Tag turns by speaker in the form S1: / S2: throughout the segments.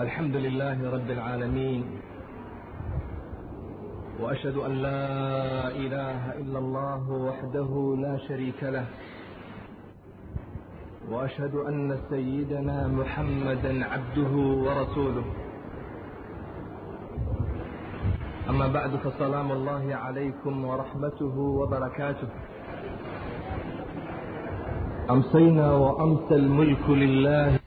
S1: الحمد لله رب العالمين وأشهد أن لا إله إلا الله وحده لا شريك له وأشهد أن سيدنا محمدا عبده ورسوله أما بعد فسلام الله عليكم ورحمته وبركاته أمسينا وأمسى الملك لله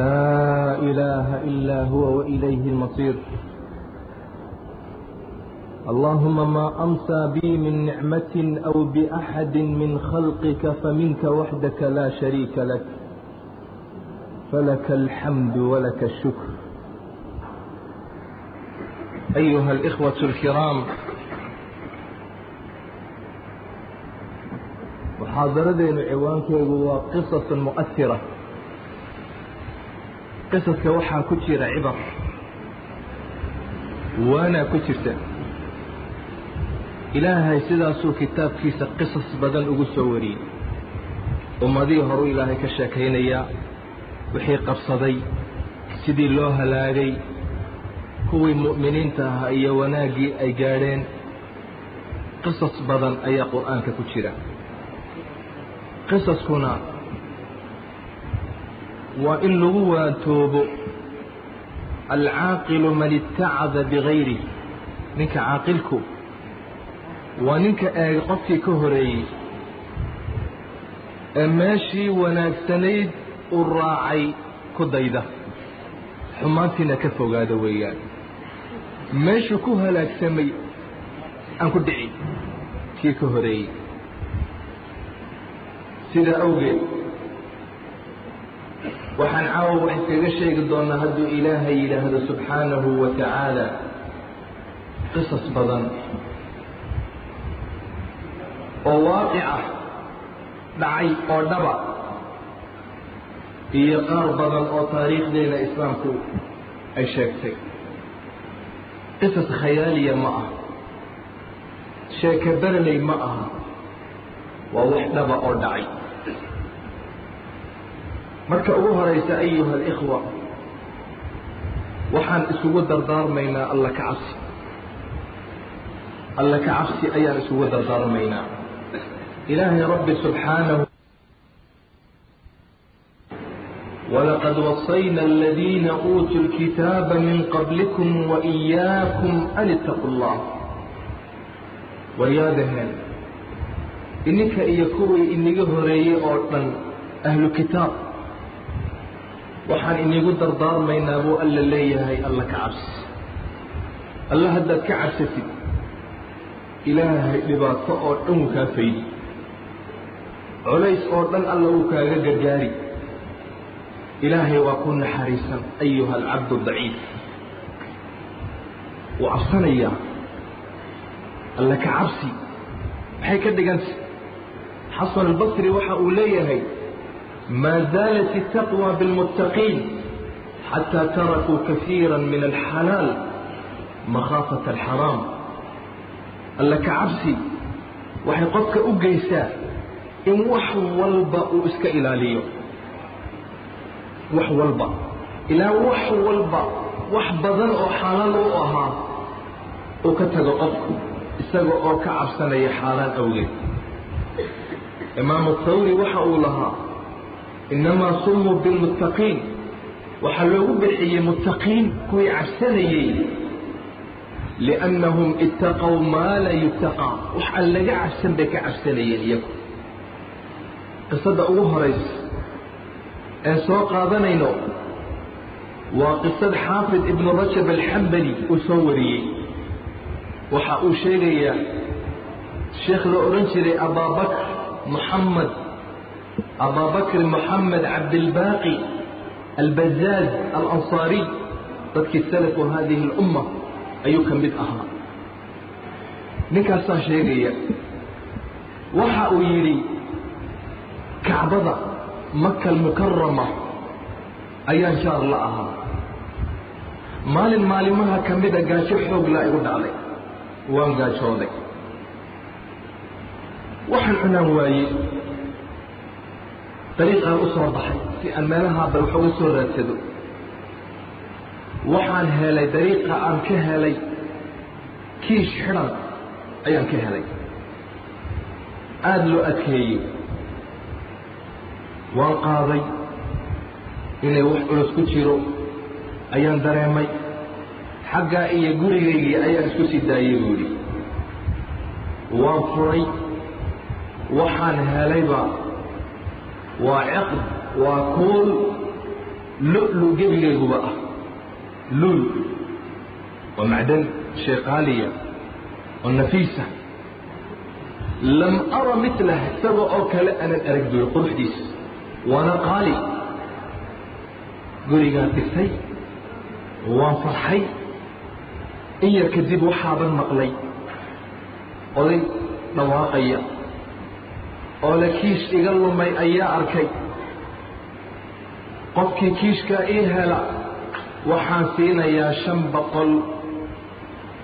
S1: لا إله إلا هو وإليه المصير اللهم ما أمسى بي من نعمة أو بأحد من خلقك فمنك وحدك لا شريك لك فلك الحمد ولك الشكر أيها الإخوة الكرام محاضرتين عوانك وقصص مؤثرة qisaska waxaa ku jira cibar. Waana ku jirta. Ilaahay sidaasuu kitaabkiisa qisas badan ugu soo wariyey. Ummadihii horu ilaahay ka sheekaynayaa wixii qabsaday sidii loo halaagay kuwii mu'miniinta ahaa iyo wanaaggii ay gaadheen. Qisas badan ayaa qur'aanka ku jira. Qisaskuna waa in lagu waantoobo alcaaqilu man itacada bigayrih ninka caaqilku waa ninka eega qofkii ka horeeyey ee meeshii wanaagsanayd u raacay ku dayda. Xumaantiina ka fogaada weeyaan. Meeshuu ku halaagsamay aan ku dhicin kii ka horeeyey. Sidaa awgeed waxaan caawa wax iskaga sheegi doonaa hadduu ilaahay yidhaahdo subxaanahu wa tacaala qisas badan oo waaqica dhacay oo dhaba iyo qaar badan oo taariikhdeena islaamku ay sheegtay. Qisas khayaaliya ma aha sheeke berley ma aha waa wax dhaba oo dhacay marka ugu horaysa ayuha alikhwa waxaan isugu dardaarmaynaa alla ka cabsi. Alla ka cabsi ayaan isugu dardaarmaynaa. Ilaahay rabbi subxaanahu walaqad wasayna aladiina uutuu lkitaaba min qablikum waإiyaakum an itaquu اllah waryaadaheen ininka iyo kuwii iniga horeeyey oo waxaan inigu dardaarmaynaa buu alla leeyahay alla ka cabsi. Alla haddaad ka cabsatid ilaahay dhibaato oo dhan wuu kaa faydi. Colays oo dhan alla wuu kaaga gargaari. Ilaahay waa ku naxariisan ayuha alcabdu daciif. Wuu cabsanayaa alla ka cabsi. Maxay ka dhiganta xasan albasri waxa uu leeyahay ما زالت التقوى بالمتقين حتى تركوا كثيرا من الحلال مخافة الحرام alla ka cabsi waxay qofka u geysaa in wax walba uu iska ilaaliyo wax walba ilaa wax walba wax badan oo xalaal u ahaa uu ka tago qofku isaga oo ka cabsanaya xaalaan awgeed imaamu thawri waxa uu lahaa inamaa sumuu bilmuttaqiin waxaa loogu bixiyey muttaqiin kuwii cabsanayey liannahum ittaqow maa laa yuttaqaa wax aan laga cabsan bay ka cabsanayeen iyagu qisada ugu horaysa ee soo qaadanayno waa qisad xaafid ibnu rajab alxambali uu soo wariyey waxa uu sheegayaa sheekh la odhan jiray abaabakr moxamed abaabakr moxamed cabdilbaaqi albazaaz alansaariy dadkii salafu hadihi اlumma ayuu ka mid ahaa. Ninkaasaa sheegaya waxa uu yidhi kacbada maka almukarama ayaan jaar la ahaa. Maalin maalimaha ka mida gaajo xooglaa igu dhacday. Waan gaajooday. Waxaan cunaan waaye dariiqaan u soo baxay si aan meelahaa bal wax uga soo raadsado. Waxaan helay dariiqa aan ka helay kiish xidhan ayaan ka helay. Aada loo adkeeyey. Waan qaaday inay wax culus ku jiro ayaan dareemay. Xaggaa iyo gurigaygii ayaan isku sii daayey buu yidhi. Waan furay. Waxaan helayba waa ciqd waa kuul. Lu-lu gebigayguba ah. Luul waa macdan shay qaaliya oo nafiisa lam ara milah isaga oo kale aanan arag buuri quruxdiisa waana qaali. Gurigaan dhigtay waan farxay. In yar kadib waxaaban maqlay. Oday dhawaaqaya oo la kiish iga lumay ayaa arkay. Qofkii kiishkaa ii hela waxaan siinayaa shan boqol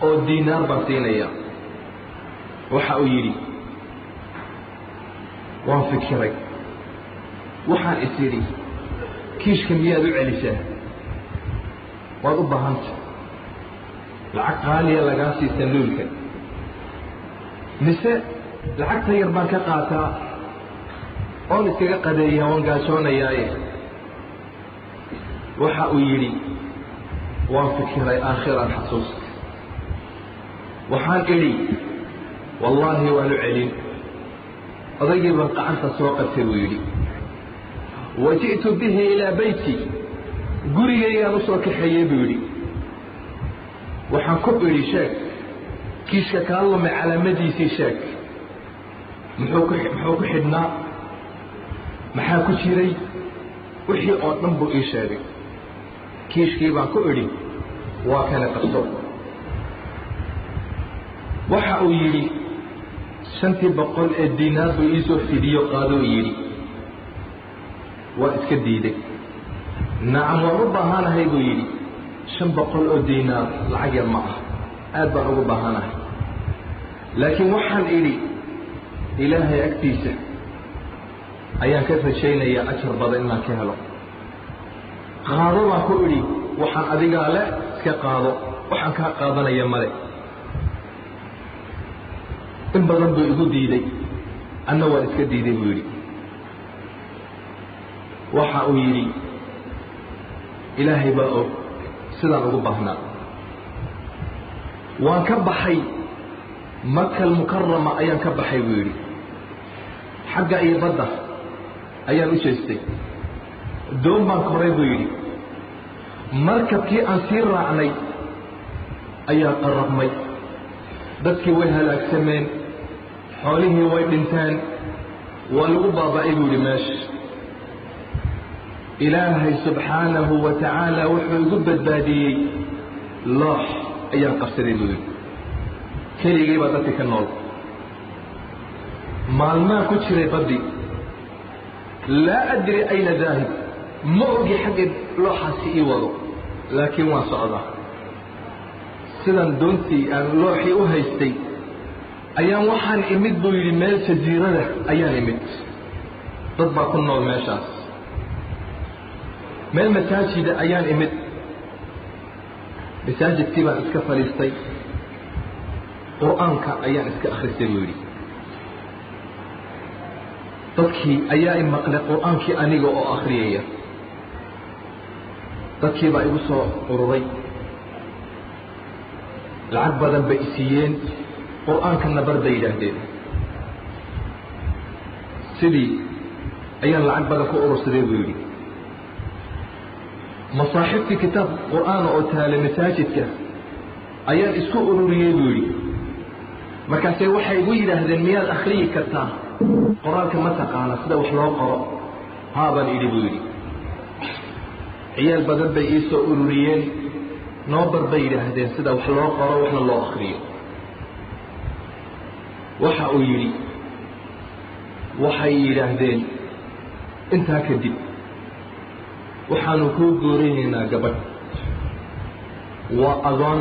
S1: oo diinaar baan siinayaa. Waxa uu yidhi waan fikiray. Waxaan is kiishka miyaad u celisaa? Waad u baahanta lacag qaaliya lagaa siista luulka mise lacagta yar baan ka qaataa oon iskaga qadeeyaa waan gaajoonayaaye waxa uu yidhi waan fikiray aakhiran xasuusta. Waxaan idhi wallaahi waan u celin. Odaygii baan qacanta soo qabtay buu yidhi. Wa ji'tu bihi ilaa beyti gurigaygaan u kaxeeyey buu yidhi. Waxaan ku idhi sheeg kiishka kaa lumay calaamadiisii sheeg. Muxuu ku xidhnaa maxaa ku jiray? Wixii oo dhan buu ii sheegay. Kiishkii baan ku idhi waa kana qabso waxa uu yidhi shantii boqol ee diinaar buu iisoo fidiyo qaadoo yidhi. Waa iska diiday. Nacam waan u baahanahay buu yidhi. Shan boqol oo diinaar lacag yar ma ah aad baan ugu baahanahay. Laakiin waxaan idhi ilaahay agtiisa ayaan ka rajaynayaa ajar badan inaan ka helo. Qaado baan ku idhi waxaan adigaa le iska qaado waxaan kaa qaadanaya male. In badan buu igu diiday anna waan iska diiday buu yidhi. Waxa uu yidhi ilaahay baa og sidaan ugu baahnaa. Waan ka baxay makal mukarama ayaan ka baxay buu yidhi. Xagga iyo badda ayaan u jeestay. Doon baan koray buu yidhi. Markabkii aan sii raacnay ayaa qarrabmay dadkii way halaagsameen xoolihii way dhinteen waa lagu baaba'ay buu yidhi meesha ilaahay subxaanahu wa tacaala wuxuu igu badbaadiyey loox ayaan qabsaday buu yidhi. Keligii baa dadka ka nool. Maalmaa ku jiray baddi laa adri ayna daahib ma ogi xagga looxaasi ii wado. Laakiin waan socdaa sidaan doontii aan looxii u haystay ayaan waxaan imid buu yidhi meel jasiirada ayaan imid. Dad baa ku nool meeshaas. Meel masaajida ayaan imid. Masaajidkii baan iska fadhiistay. Qur'aanka ayaan iska akhristay buu yidhi dadkii ayaa i maqlay qur'aankii aniga oo akhriyaya. Dadkii baa igu soo ururay lacag badan bay isiiyeen qur'aankana bar bay yidhaahdeen. Sidii ayaan lacag badan ku urursaday buu yidhi. Masaaxibtii kitaab qur'aana oo taale masaajidka ayaan isku ururiyey buu yidhi. Markaasay waxay igu yidhaahdeen miyaad akhriyi kartaa qoraalka ma taqaana sida wax loo qoro. Haabaan idhi buu yidhi. Ciyaal badan bay ii ururiyeen. Noobar bay yidhaahdeen sida wax loo qoro waxna loo akriyo waxa uu yidhi waxay yidhaahdeen intaa kadib waxaanu kuu gooraynaynaa gabadh. Waa adoon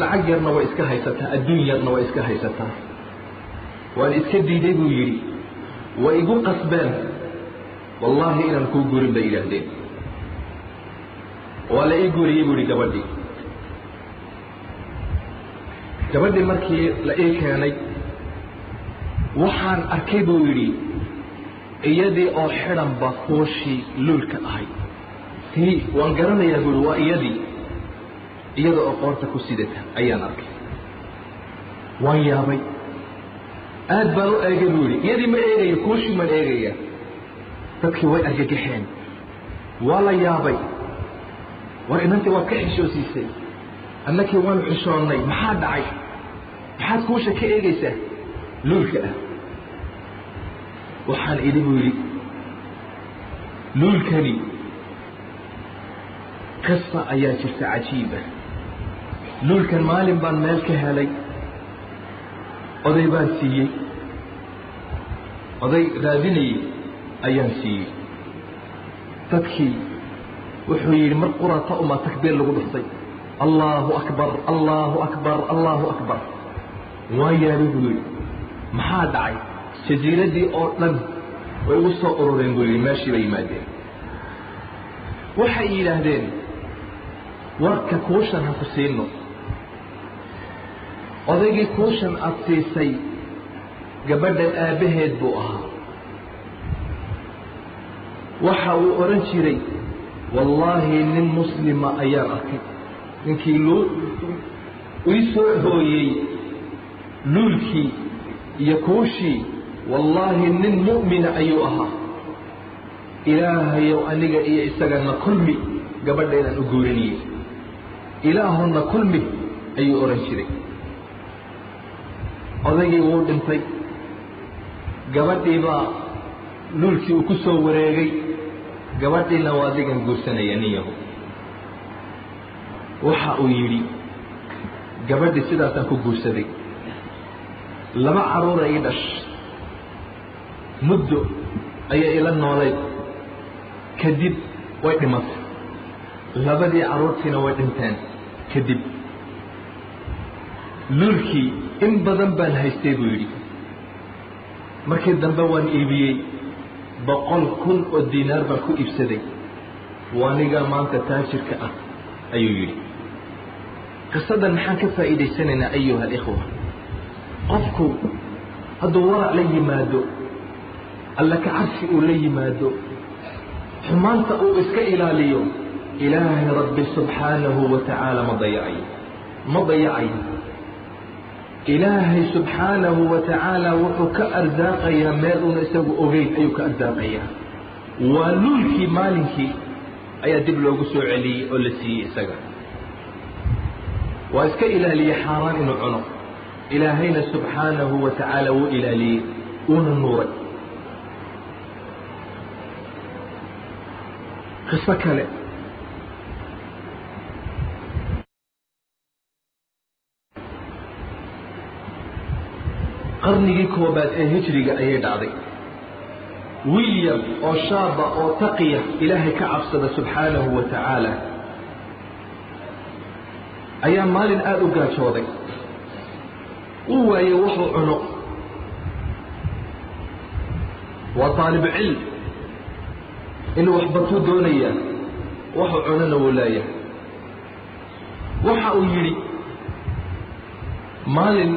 S1: lacag yarna way iska haysataa adduun yarna way iska haysataa waan iska diiday buu yidhi way igu qasbeen wallaahi inaan kuu gurin bay yidhaahdeen. Waa la ii guriyey buu ihi gabadhii. Gabadhii markii la ii keenay waxaan arkay buu yidhi iyadii oo xidhan ba kuushii luulka ahay. Tii waan garanayaa buuhi waa iyadii iyada oo qoorta ku sidata ayaan arkay. Waan yaabay aad baan u eegay buu yidhi iyadii ma eegayo kuushii maan eegaya. Dadkii way argagaxeen waa la yaabay. War inantii waad ka xishoosiisay. Annakii waanu xishoonnay maxaa dhacay? Maxaad kuusha ka eegaysaa? Luulka ah. Waxaan idhi buu yidhi luulkani qisa ayaa jirta cajiiba luulkan maalin baan meel ka helay oday baan siiyey. Oday raadinayey ayaan siiyey. Dadkii wuxuu yidhi mar qurata uma takbiir lagu dhuftay allaahu akbar allaahu akbar allaahu akbar. Waan yaabay buu yidhi. Maxaa dhacay? Jasiiraddii oo dhan way ugu soo urureen buu yidhi meeshii bay yimaadeen. Waxay yidhaahdeen warka kuushan ha ku siino odaygii kuushan aad siisay gabadha aabbaheed buu ahaa. Waxa uu odhan jiray wallaahi nin muslima ayaan arkay. Ninkii luu ii soo hooyey luulkii iyo kuushii wallaahi nin mu'mina ayuu ahaa. Ilaahayow aniga iyo isagana kulmi gabadha inaan u guuriniyey ilaahonna kulmi ayuu odhan jiray odaygii wuu dhintay. Gabadhii baa luulkii uu ku soo wareegay gabadhiina waa adigan guursanaya nin yahu waxa uu yidhi gabadhii sidaasaan ku guursaday. Laba carruura ii dhash. Muddo ayay ila noolayd. Kadib way dhimatay. Labadii carruurtiina way dhinteen. Kadib. Luulkii in badan baan haystay buu yidhi. Markii dambe waan iibiyey boqol kun oo diinaar baan ku iibsaday. Waaniga maanta taajirka ah ayuu yidhi. Qisadan maxaan ka faa'iidaysanaynaa ayuha alikhwa? Qofku hadduu warac la yimaado alla ka cabsi uu la yimaado xumaanta uu iska ilaaliyo ilaahay rabbi subxaanahu wa tacaala ma dayacayo ma dayacayo ilaahay subxaanahu wa tacaala wuxuu ka arsaaqayaa meel una isagu ogeyn ayuu ka arsaaqayaa waa luulkii maalinkii ayaa dib loogu soo celiyey oo la siiyey isaga. Waa iska ilaaliyey xaaraan inuu cuno. Ilaahayna subxaanahu wa tacaala wuu ilaaliyey uuna nuuray. Qiso kale qarnigii koobaad ee hijriga ayay dhacday. Wilyam oo shaaba oo taqiya ilaahay ka cabsada subxaanahu wa tacaala ayaa maalin aada u gaajooday. Uu waayey wuxuu cuno. Waa taalib cilm. Inuu waxbatuu doonayaa wuxuu cunona wuu leeyahay waxa uu yidhi maalin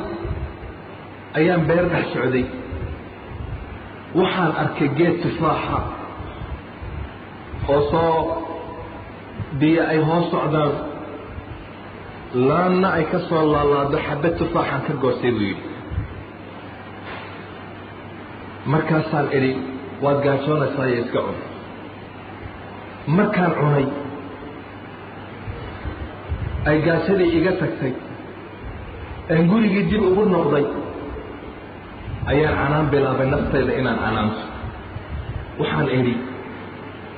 S1: ayaan beer dhex socday. Waxaan arkay geed tufaaxa oo soo biyo ay hoos socdaan laanna ay ka soo laalaado xabad tufaaxaan ka goostay buu yidhi. Markaasaan idhi waad gaajoonaysaaiyo iska cun. Markaan cunay ay gaajadii iga tagtay aan gurigii dib ugu noqday ayaan canaan bilaabay naftayda inaan canaanto waxaan idhi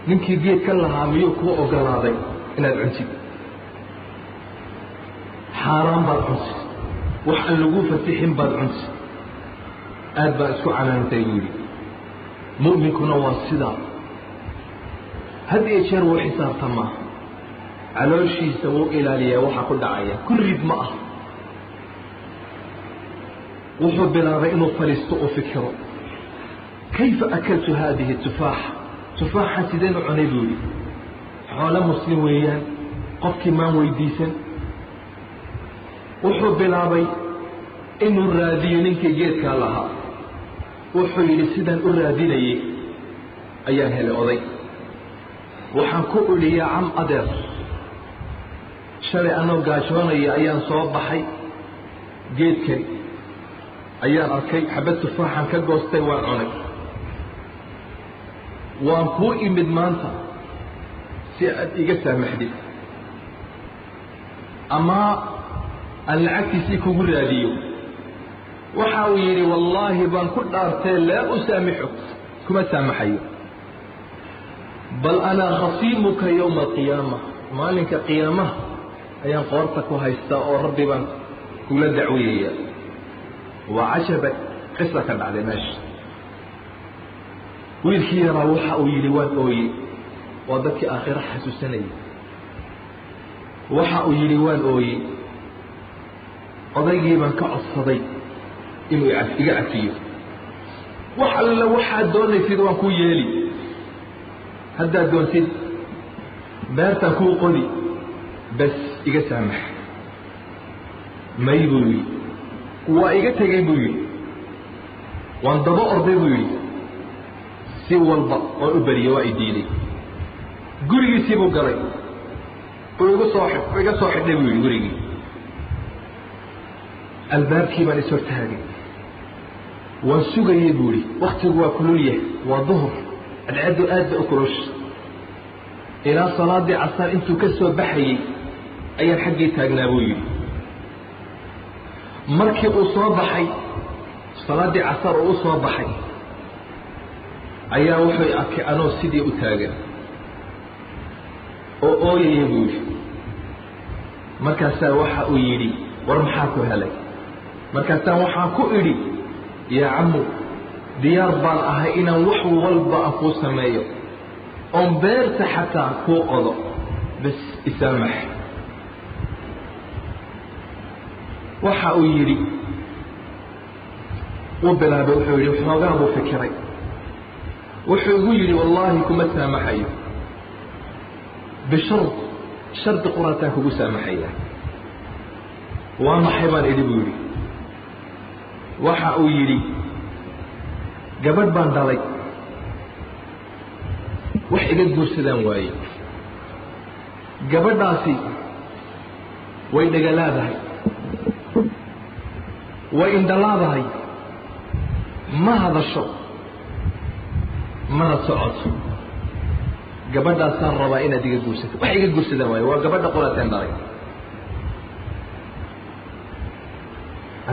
S1: ninkii geed ka lahaa miyuu kuu ogolaaday inaad cuntid xaaraan baad cuntid wax aan laguu fasixin baad cuntid aad baan isku canaantay yidhi. Mu'minkuna waa sidaa had iyo jeer wuu xisaabtamaa calooshiisa wuu ilaaliyaa waxa ku dhacaya. Kurrid ma ah wuxuu bilaabay inuu fadhiisto uu fikiro kayfa akaltu haadihi tufaaxa tufaaxan sideen u cunay buu yidhi xoolo muslim weeyaan qofkii maan weydiisan wuxuu bilaabay inuu raadiyo ninkii geedkaa lahaa wuxuu yidhi sidaan u raadinayey ayaan helay oday waxaan ku idhi yaa cam adeer shalay anoo gaajoonaya ayaan soo baxay geedkan ayaan arkay xabad tufaaxan ka goostay waan cunay. Waan kuu imid maanta si aad iga saamaxdid ama aan lacagtiisii kugu raadiyo. Waxa uu yidhi wallaahi baan ku dhaartee laa u saamixo kuma saamaxayo. Bal anaa khasiimuka yowma alqiyaama. Maalinka qiyaamaha ayaan qoorta ku haystaa oo rabbi baan kula dacwiyaya waa cajaba qisa ka dhacday meesha wiilkii yaraa waxa uu yidhi waan ooye waa dadkii aakhiro xasuusanayay waxa uu yidhi waan ooye odaygii baan ka codsaday inuu iga cafiyo wax alla waxaad doonaysid waan kuu yeeli haddaad doontid beertaan kuu qodi bas iga saamax may buu yidhi waa iga tegey buu yidhi. Waan daba orday buu yidhi. Si walba oon u beriye waa i diiday gurigiisii buu galay. Uu igu soo iga soo xidhay buu yidhi gurigii. Albaabkii baan ishortaagay waan sugayey buu yidhi waktigu waa kululyahay waa duhur. Cadcaddu aad ba u kulosha ilaa salaadii casar intuu ka soo baxayey ayaan xaggii taagnaa buu yidhi markii uu soo baxay salaaddii casar uu u soo baxay ayaa wuxuu arkay anoo sidii u taagan. Oo ooyaya buu yidhi. Markaasaa waxa uu yidhi war maxaa ku helay? Markaasaan waxaan ku idhi yaa cammu diyaar baan ahay inaan wax walba aan kuu sameeyo. Oon beerta xataa kuu qodo. Bas isaamax waxa uu yidhi uu bilaabay wuxuu yidhi xoogaa buu fikiray. Wuxuu igu yidhi wallaahi kuma saamaxayo bishard shardi qurataan kugu saamaxaya. Waa maxay? baan idhi buu yidhi. Waxa uu yidhi gabadh baan dhalay. Wax iga guursadaan waaye. Gabadhaasi way dhegalaadahay way indhalaadahay ma hadasho mana socoto gabadhaasaan rabaa inaad iga guursato. Wax iga guursadaan waaye waa gabadha qurateen dhalay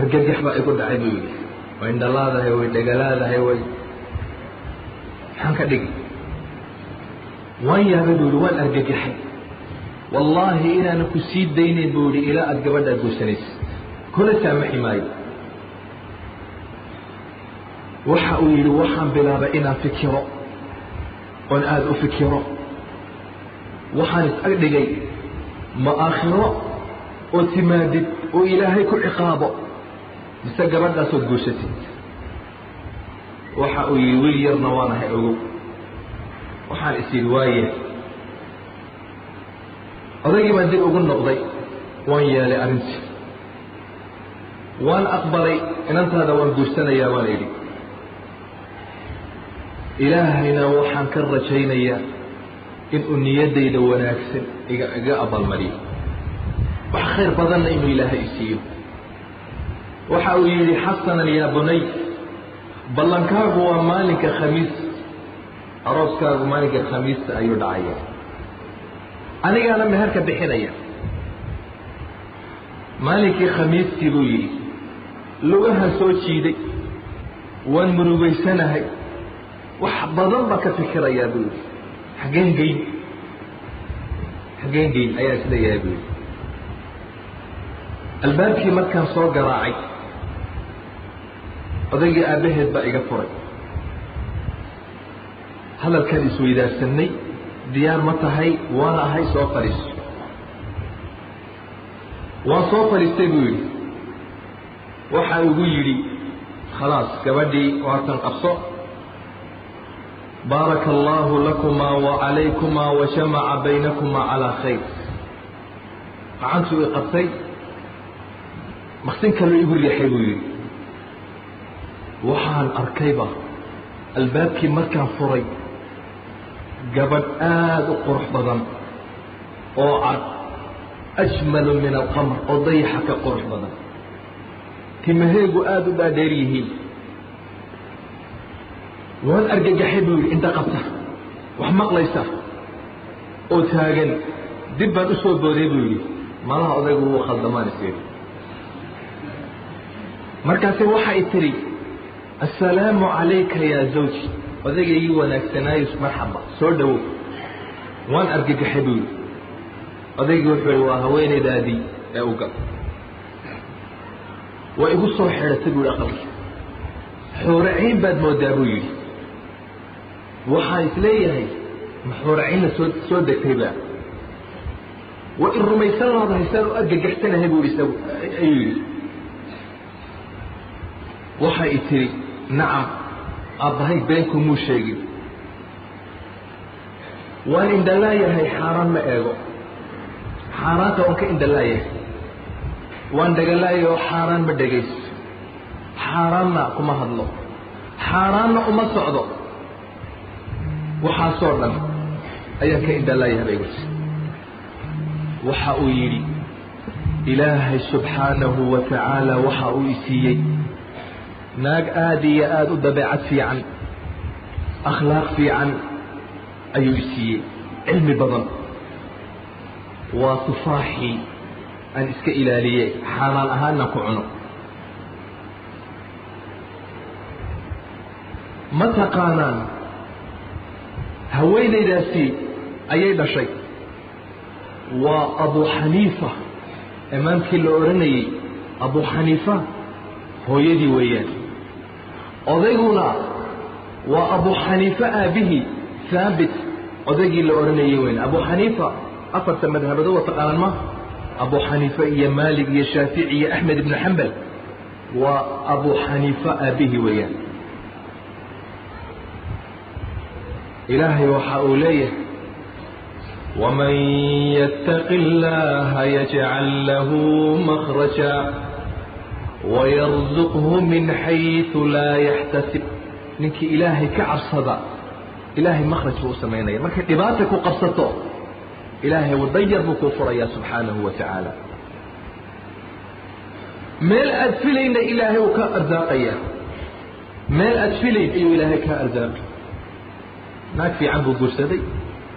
S1: argagax baa igu dhacay buu yidhi. Way indhalaadahay way dhegalaadahay way. Maxaan ka dhigi waan yaabay buu yidhi waan argagaxay wallaahi inaana ku sii daynayn buu yidhi ilaa aada gabadhaa guursanaysa kuna saamaxi maayo waxa uu yidhi waxaan bilaabay inaan fikiro oon aada u fikiro. Waxaan is-ag dhigay ma aakhiro oo timaadid oo ilaahay ku ciqaabo mise gabadhaasood guursatid waxa uu yidhi wiil yarna waanahay ogow. Waxaan is waaye odaygii baan dib ugu noqday waan yeelay arrintii. Waan aqbalay inantaada waan guursanayaa baan idhi ilaahayna waxaan ka rajaynayaa inuu niyaddayda wanaagsan iga abaalmariyo. Wax khayr badanna inuu ilaahay isiiyo waxa uu yidhi xasanan yaa bunay ballankaagu waa maalinka khamiis. Arooskaagu maalinka khamiista ayuu dhacaya anigaana meherka bixinaya. Maalinkii khamiistii buu yidhi lugahan soo jiiday waan murugaysanahay wax badan baa ka fikirayaa buu yidhi. Xaggeen geyn. Xaggeen geyn ayaa is leeyahay buu yidhi. Albaabkii markaan soo garaacay odaygii aabbaheed baa iga furay. Hadalkaan isweydaarsanay diyaar ma tahay waan ahay soo fadhiiso waan soo fadhiistay buu yidhi. Waxa igu yidhi khalaas gabadhii waatan qabso baaraka allaahu lakumaa wacalaykumaa wajamaca baynakumaa calaa khayr. Gacantuu i qabtay maqsin kaloo igu riixay buu yidhi. Waxaan arkayba albaabkii markaan furay gabadh aada u qurux badan oo cad ajmalu min alqamar oo dayaxa ka qurux badan. Timaheegu aada u dhaadheer yihiin waan argagaxay buu yidhi indha qabta wax maqlaysa oo taagan dib baan u booday buu yidhi. Malaha odaygu wuu khaldamaan is yidhi markaase waxay tidhi assalaamu calayka yaa zawji odaygayii wanaagsanaayo marxaba soo dhowow waan argagaxay buu yidhi. Odaygii wuxuu yihi waa haweenaydaadii ee u gal waa igu soo xidhatay buu yihi aqalkii. Xuuraciin baad moodaa buu yidhi waxaan is leeyahay ma xuuraciinna soo soo degtayba waa in rumaysan laadahay saan u argagaxsanahay buu isagu ayuu yidhi. Waxay i tidhi nacam aabbahay beenkumuu sheegin. Waan indhalaayahay xaaraan ma eego. Xaaraanta waan ka indhalaayahay. Waan dhagalaayay oo xaaraan ma dhegayso. Xaaraanna kuma hadlo. Xaaraanna uma socdo waxaasoo dhan ayaan ka indhalaayahay guti waxa uu yidhi ilaahay subxaanahu wa tacaala waxa uu isiiyey naag aada iyo aada u dabeecad fiican akhlaaq fiican ayuu isiiyey cilmi badan. Waa tufaaxii aan iska ilaaliye xaaraan ahaanna ku cuno. Ma taqaanaan haweenaydaasi ayay dhashay. Waa abu xaniifa imaamkii la odhanayey abu xaniifa hooyadii weeyaan. Odayguna waa abu xaniife aabihii haabit odaygii la odhanayey weyn. Abu xaniifa afarta madhabado wa taqaanaan ma? Abu xaniife iyo maalig iyo shaafici iyo axmed ibnu xambal waa abu xaniife aabihii weeyaan ilaahay waxa uu leeyahay ومن يتق الله يجعل له مخرجا ويرزقه من حيث لا يحتسب ninkii ilaahay ka cabsada ilaahay makhraj buu u samaynaya markay dhibaata ku qabsato ilaahay wadayar buu kuu furaya subxaanahu wa tacaala meel aad filayna ilaahay uu ka arsaaqaya meel aad filayn ayuu ilaahay kaa arsaaqay naag fiican buu guursaday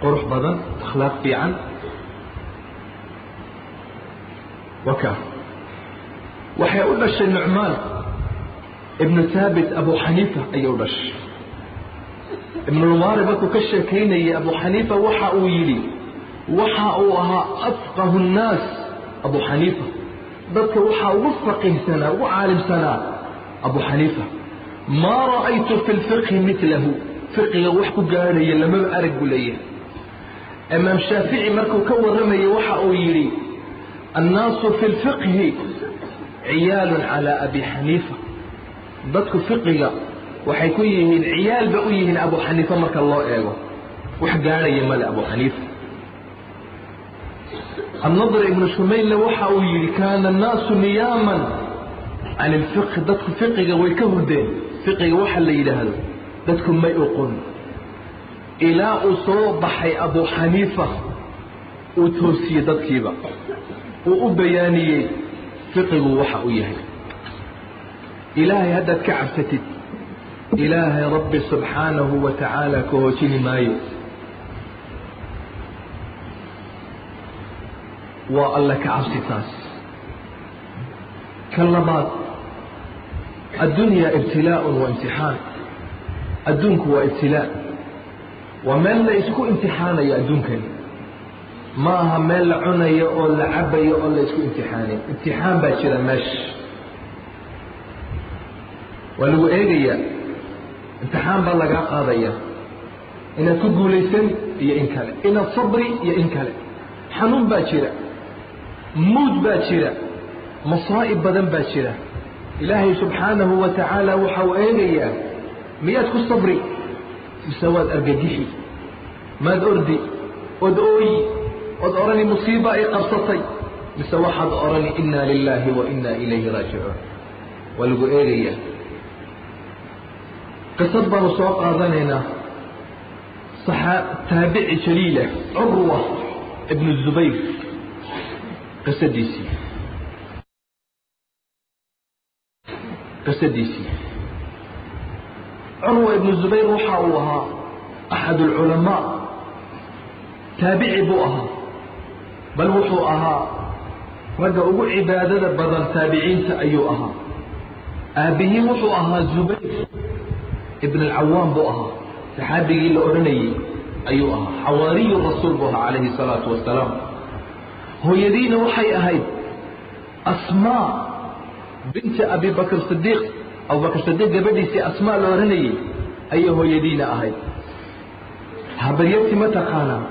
S1: qurux badan akhlaaq fiican. Waka. Waxay u dhashay nucmaan ibnu haabit abu xaniifa ayay u dhashay. Ibnulmaari markuu ka sheekaynayay abu xaniifa waxa uu yidhi waxa uu ahaa afqahu nnaas abu xaniifa. Dadka waxaa ugu faqihsanaa ugu caalimsanaa abu xaniifa. Maa ra'aytu fi lfiqhi milahu fiqiga wax ku gaadhaya lamaba arag buu leeyahay. Imaam shaafici markuu ka warramayay waxa uu yidhi annaasu fi lfiqhi ciyaalun calaa abi xaniifa. Dadku fiqiga waxay ku yihiin ciyaalba u yihiin abu xaniifa marka loo eego. Wax gaadhaya male abu xaniifa. Annadr ibnu shumaylna waxa uu yidhi kaana annaasu niyaaman can ilfiqhi dadku fiqiga way ka hurdeen. Fiqiga waxa la yidhaahdo dadku may oqon ilaa uu soo baxay abu xaniifa uu toosiyey dadkiiba. Uu u bayaaniyey fiqigu waxa uu yahay. Ilaahay haddaad ka cabsatid ilaahay rabbi subxaanahu wa tacaala ka hoojini maayo. Waa alle ka cabsi taas. Ka labaad addunya ibtilaaءun wa imtixaan adduunku waa ibtilaa waa meel la isku imtixaanayo adduunkani ma aha meel la cunayo oo la cabayo oo la isku imtixaanayo imtixaan baa jira meesha waa lagu eegayaa imtixaan baa lagaa qaadaya. Inaad ku guulaysan iyo in kale. Inaad sabri iyo in kale. Xanuun baa jira. Muud baa jira. Masaa'ib badan baa jira. Ilaahay subxaanahu wa tacaala waxa uu eegayaa miyaad ku sabri mise waad argagixi? Maad ordi od ooyi od odhani musiiba ay qabsatay mise waxaad odhani inna lilaahi wa inna ilayhi raajicuun. Waa lagu eegayaa. Qisad baanu soo qaadanaynaa. Taabici jaliila curwa ibnu zubayr qisadiisii. Qisadiisii curwa ibnu zubayr waxa uu ahaa axad alculamaa taabici buu ahaa bal wuxuu ahaa ragga ugu cibaadada badan taabiciinta ayuu ahaa. Aabbihii wuxuu ahaa zubayr ibn alcawaam buu ahaa saxaabigii la odhanayey ayuu ahaa xawaariyu rasuul buu ahaa calayhi salaatu wasalaam hooyadiina waxay ahayd asmaa binti abi bakr sidiiq abubakr sidiiq gabadhiisii asmaa la odhanayey ayay hooyadiina ahayd. Habaryarti ma taqaanaa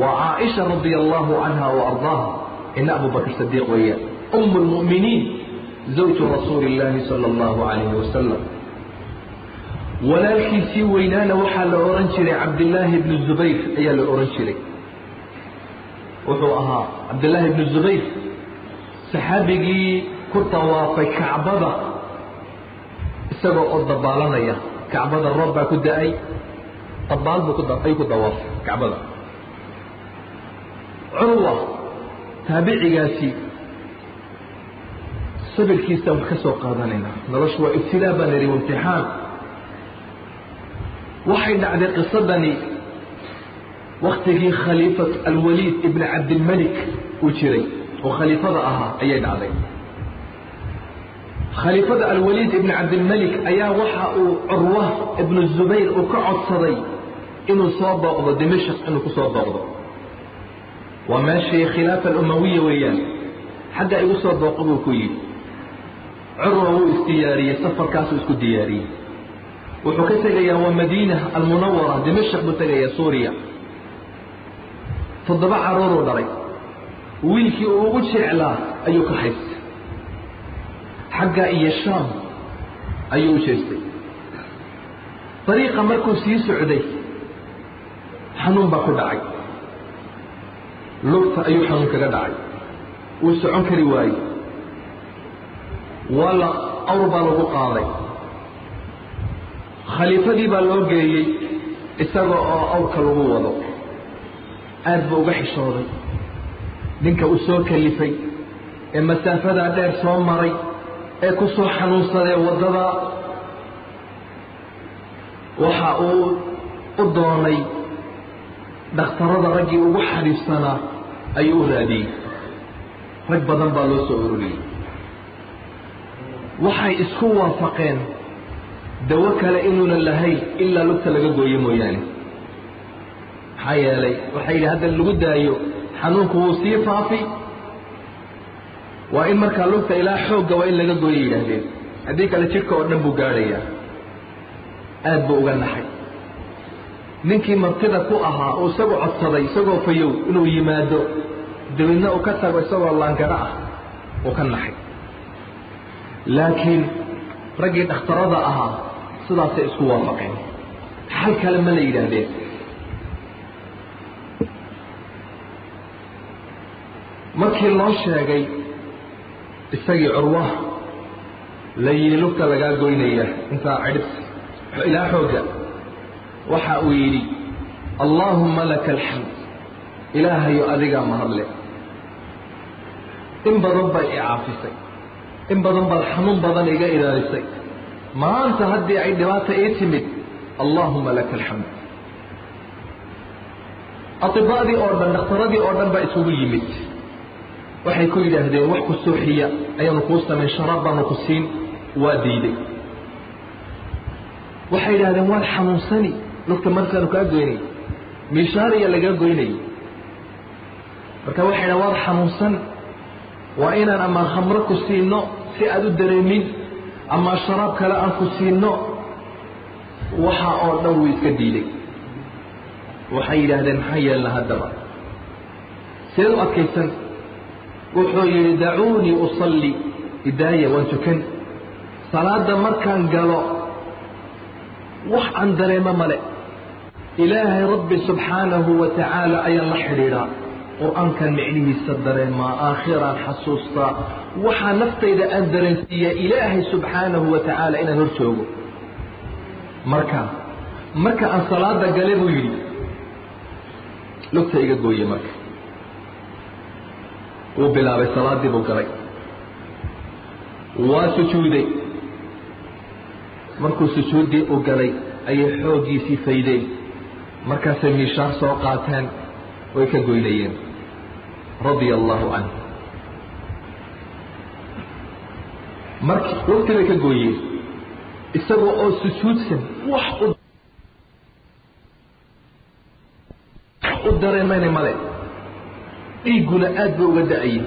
S1: waa caaisha radia allahu canha wa ina abu bakr sidiiq weeyaan um lmu'miniin zawju rasuuli illaahi sala allahu calayhi wasalam walaalkiisii weynaana waxaa la odhan jiray cabdillaahi bnu zubayr ayaa la odhan jiray. Wuxuu ahaa cabdillaahi bnu zubayr saxaabigii ku dawaafay kacbada isagoo oo dabaalanaya kacbada roob baa ku da'ay dabaal buu ayuu ku dawaafay kacbada. Curwa taabicigaasi sabirkiisa wax ka soo qaadanayna. Waa ibtilaa baan idhi imtixaan. Waxay dhacday qisadani waktigii khaliifat alwaliid ibn cabdilmalik uu jiray oo khaliifada ahaa ayay dhacday khaliifada alwaliid ibn cabdilmalik ayaa waxa uu curwa ibnu zubayr uu ka codsaday inuu soo booqdo dimashq inuu ku soo booqdo. Waa meeshii khilaafa alumawiya weeyaan. Xagga igu soo booqo buu ku yidhi. Curwa wuu isdiyaariyey safarkaasuu isku diyaariyey. Wuxuu ka tegayaa waa madiina almunawara dimashq buu tegayaa suuriya. Toddoba caruuruu dhalay. Wiilkii uu ugu jeclaa ayuu ka haystay xagga iyo shaam ayuu u jeestay. Dariiqa markuu sii socday xanuun baa ku dhacay. Lugta ayuu xanuun kaga dhacay. Wuu socon kari waayey. Waa la awr baa lagu qaaday. Khaliifadii baa loo geeyey isaga oo awrka lagu wado. Aad buu uga xishooday. Ninka uu soo kalifay ee masaafadaa dheer soo maray ee ku soo xanuunsadee waddada waxa uu u doonay dhakhtarada raggii ugu xariifsanaa ayuu u raadiyey. Rag badan baa loo soo ururiyey. Waxay isku waafaqeen dawo kale inuunan lahayn ilaa lugta laga gooyo mooyaane. Maxaa yeelay waxay yidhi hadda lagu daayo xanuunku wuu sii faafi waa in markaa lugta ilaa xoogga waa in laga gooyo yidhaahdeen. Haddii kale jidhka oo dhan buu gaadhayaa aad buu uga naxay. Ninkii martida ku ahaa uu isagu codsaday isagoo fayow inuu yimaado dabeedna uu ka tago isagoo laangaro ah uu ka naxay. Laakiin raggii dhakhtarada ahaa sidaasay isku waafaqeen. Xal kale ma la yidhaahdeen. Markii loo sheegay isagii curwaha la yidhi lugta lagaa goynaya intaa cidhibs ilaa xoogga waxa uu yidhi allaahumma laka alxamd ilaahayo adigaa mahadle in badan bay i caafisay. In badan baad xanuun badan iga ilaalisay. Maanta haddii ay dhibaata ii timid allaahumma laka alxamd atiba'dii oo dhan dhakhtaradii oo dhan baa isugu yimid waxay ku yidhaahdeen wax ku suuxiya ayaanu kuu samayn sharaab baanu ku siin waa diiday waxay yidhahdeen waad xanuunsani lugta markaanu kaa goynay miishaariya lagaa goynayay marka waxay yidhahen waad xanuunsan waa inaan ama khamro ku siino si aad u dareemin ama sharaab kale aan ku siino waxa oo dhan wuu iska diiday waxay yidhaahdeen maxaa yeelna haddaba? Seed u adkaysan wuxuu yidhi dacuunii usalli. Idaaya waan tukan salaadda markaan galo wax aan dareemo male ilaahay rabbi subxaanahu wa tacaala ayaan la xidhiidhaa qur'aankan micnihiisa dareemaa aakhiraan xasuustaa waxaa naftayda aan dareensiiyaa ilaahay subxaanahu wa tacaala inaan hor joogo. Marka aan salaada gale buu yidhi. Lugta iga gooye marka wuu bilaabay salaaddii buu galay. Waa sujuuday. Markuu sujuuddii u galay ayay xooggiisii faydeen. Markaasay miishaar soo qaateen way ka goynayeen. Radia allahu canhu. Marki lugtii bay ka gooyeen. Isagoo oo sujuudsan wax u dareemayna male dhiigguna aad bay uga da'ayeen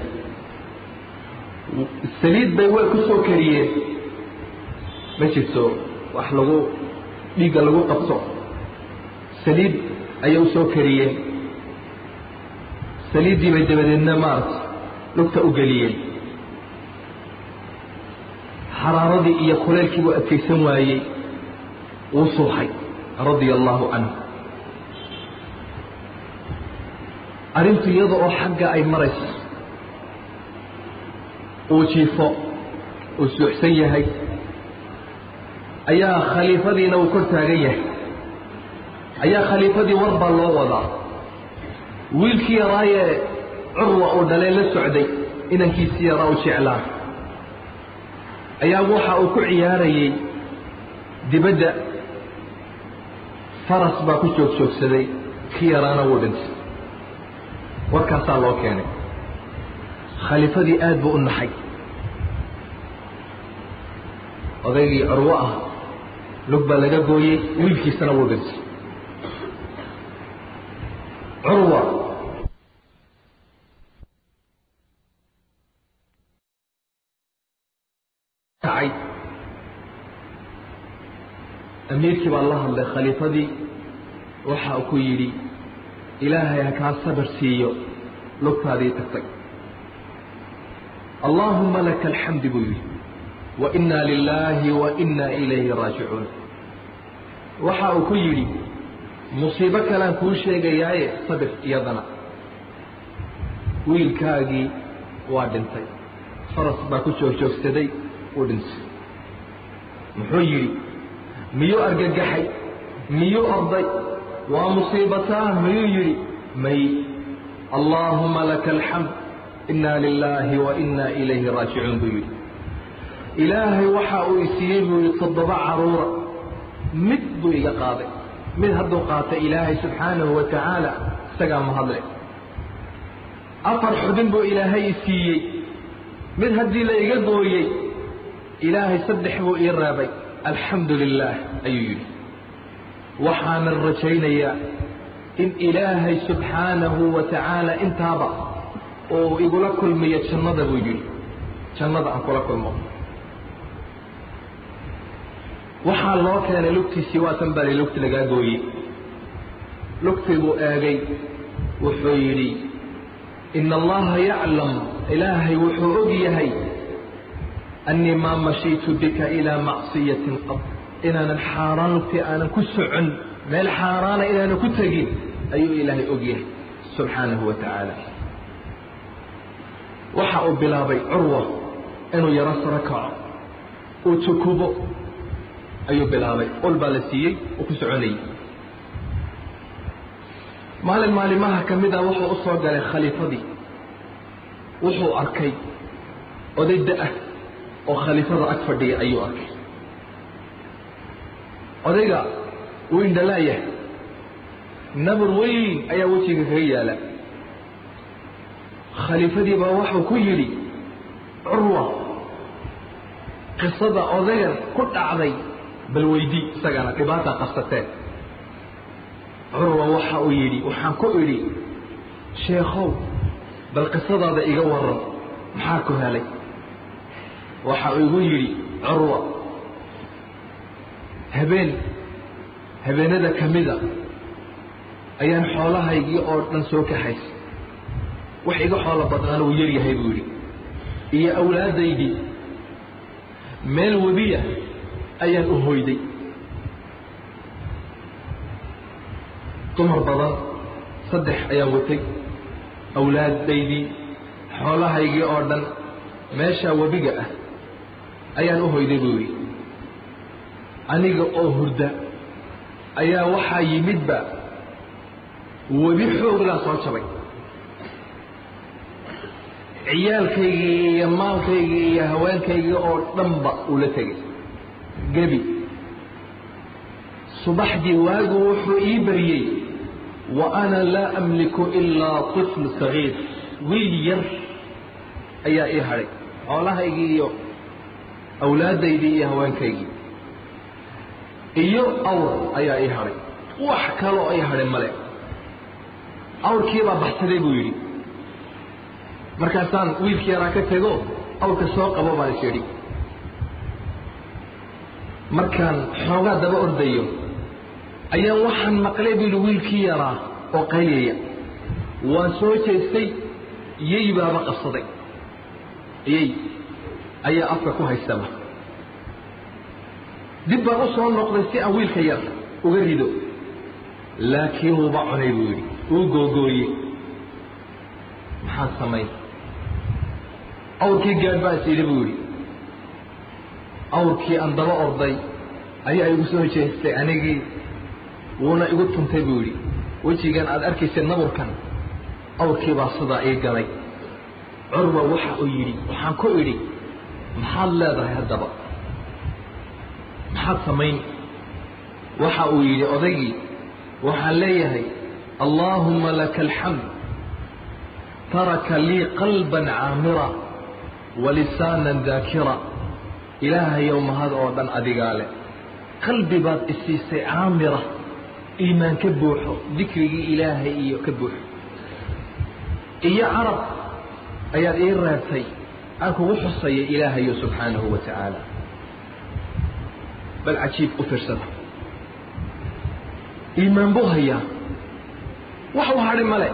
S1: saliid bay way ku kariyeen. Ma jirto wax lagu dhiigga lagu qabto. Saliid ayay u kariyeen. Saliiddii bay dabadeedna maarata lugta u geliyeen. Xaraaradii iyo kuleylkii buu adkaysan waayey. Wuu suuxay radia allahu canhu arrintu iyada oo xagga ay marayso uu jiifo uu suuxsan yahay ayaa khaliifadiina uu kor taagan yahay. Ayaa khaliifadii war baa loo wadaa. Wiilkii yaraayee curwa uu dhalee la socday inankiisii yaraa u jeclaa ayaa waxa uu ku ciyaarayey dibadda. Faras baa ku joog joogsaday yaraana wuu dhintay warkaasaa loo keenay khaliifadii aad buu u naxay. Odaygii curwo ah lug baa laga gooyey wiilkiisana wuu dhintay curwa kacay amiirkii baa la hadlay khaliifadii waxa uu ku yidhi ilaahay ha kaa sabar siiyo lugtaadii tagtay. Allaahuma laka alxamdi buu yidhi. Wa inaa lilaahi wa inaa ilayhi raajicuun. Waxa uu ku yidhi musiibo kalean kuu sheegayaaye sabir iyadana. Wiilkaagii waa dhintay. Faras baa ku joogjoogsaday uu dhintay. Muxuu yidhi miyuu argagaxay? Miyuu orday waa musiibataan miyuu yidhi? May. Allaahuma laka alxamd inaa lilaahi wa inaa ilayhi raajicuun buu yidhi. Ilaahay waxa uu isiiyey buu yidhi toddoba caruura. Mid buu iga qaaday. Mid hadduu qaata ilaahay subxaanahu wa tacaala isagaa mahadle afar xubin buu ilaahay i siiyey. Mid haddii la iga gooyey ilaahay saddex buu ii reebay. Alxamdu lilaah ayuu yidhi waxaanan rajaynayaa in ilaahay subxaanahu wa tacaala intaaba uu igula kulmiyo jannada buu yidhi. Jannada aan kula kulmo. Waxaa loo keenay lugtiisii waatan bali lugti lagaa gooyey. Lugtii buu eegay wuxuu yidhi ina allaha yaclam ilaahay wuxuu og yahay annii maa mashiitu bika ilaa macsiyatin qad inaanan xaaraan lugtii aanan ku socon meel xaaraana inaanan ku tegin ayuu ilaahay og yahay subxaanahu wa tacaala. Waxa uu bilaabay curwa inuu yaro saro kaco uu tukubo ayuu bilaabay. Ol baa la siiyey uu ku soconayey maalin maalimaha ka mid a wuxuu u soo galay khaliifadii. Wuxuu arkay oday da'ah oo khaliifada ag fadhiya ayuu arkay odayga wuu indhalaayahay nabur weyn ayaa wejiga kaga yaalla. Khaliifadii baa wuxuu ku yidhi curwa qisada odaygan ku dhacday bal weydii isagana dhibaata qabsateen curwa waxa uu yidhi waxaan ku idhi sheekhow bal qisadaada iga waran maxaa ku helay waxa uu igu yidhi curwa habeen. Habeenada ka mida ayaan xoolahaygii oo dhan soo kaxaysay wax iga xoolo badnaana uu yaryahay buu yidhi. Iyo awlaadaydii meel webiya ayaan u hoyday. Dumar badan saddex ayaan watay. Awlaadaydii xoolahaygii oo dhan meeshaa webiga ah ayaan u hoyday buu yidhi aniga oo hurda ayaa waxaa yimidba webi xoogdaa soo jabay. Ciyaalkaygii iyo maalkaygii iyo haweenkaygii oo dhanba ula tegay. Gebi. Subaxdii waagu wuxuu ii baryey wa ana laa amliku ilaa طifl sagiir. Wiil yar ayaa ii hadhay xoolahaygii iyo awlaadaydii iyo haweenkaygii iyo awr ayaa ii hadhay wax kaloo ii hadhay male. Awrkiibaa baxsaday buu yidhi. Markaasaan wiilkii yaraa ka tego awrka soo qabo baan is yidhi. Markaan xoogaa daba ordayo ayaan waxaan maqlay buu yidhi wiilkii yaraa oo qayliyaya waan soo jeestay yey baaba qabsaday. Yey ayaa afka ku haystaba dib baan u soo noqday si aan wiilka yar uga rido. Laakiin wuuba cunay buu yidhi. Wuu googooye maxaan samayn awrkii gaadh baa is yidhi buu yidhi. Awrkii aan daba orday ayaa igu soo jeestay anigii. Wuuna igu tuntay buu yidhi. Wejigan aad arkaysay naburkan awrkii baa sidaa ii galay. Curwa waxa uu yidhi waxaan ku idhi maxaad leedahay haddaba maxaad samayn? Waxa uu yidhi odaygii waxaan leeyahay allaahumma laka alxamd taraka lii qalban caamira walisaanan daakira. Ilaahayow mahad oo dhan adigaa leh qalbi baad isiisay caamira iimaan ka buuxo dikrigii ilaahay iyo ka buuxo. Iyo carab ayaad ii reebtay aan kugu xusaya ilaahayo subxaanahu wa tacaala bal cajiib u fiirsada iimaan buu hayaa. Wax u hadhay male.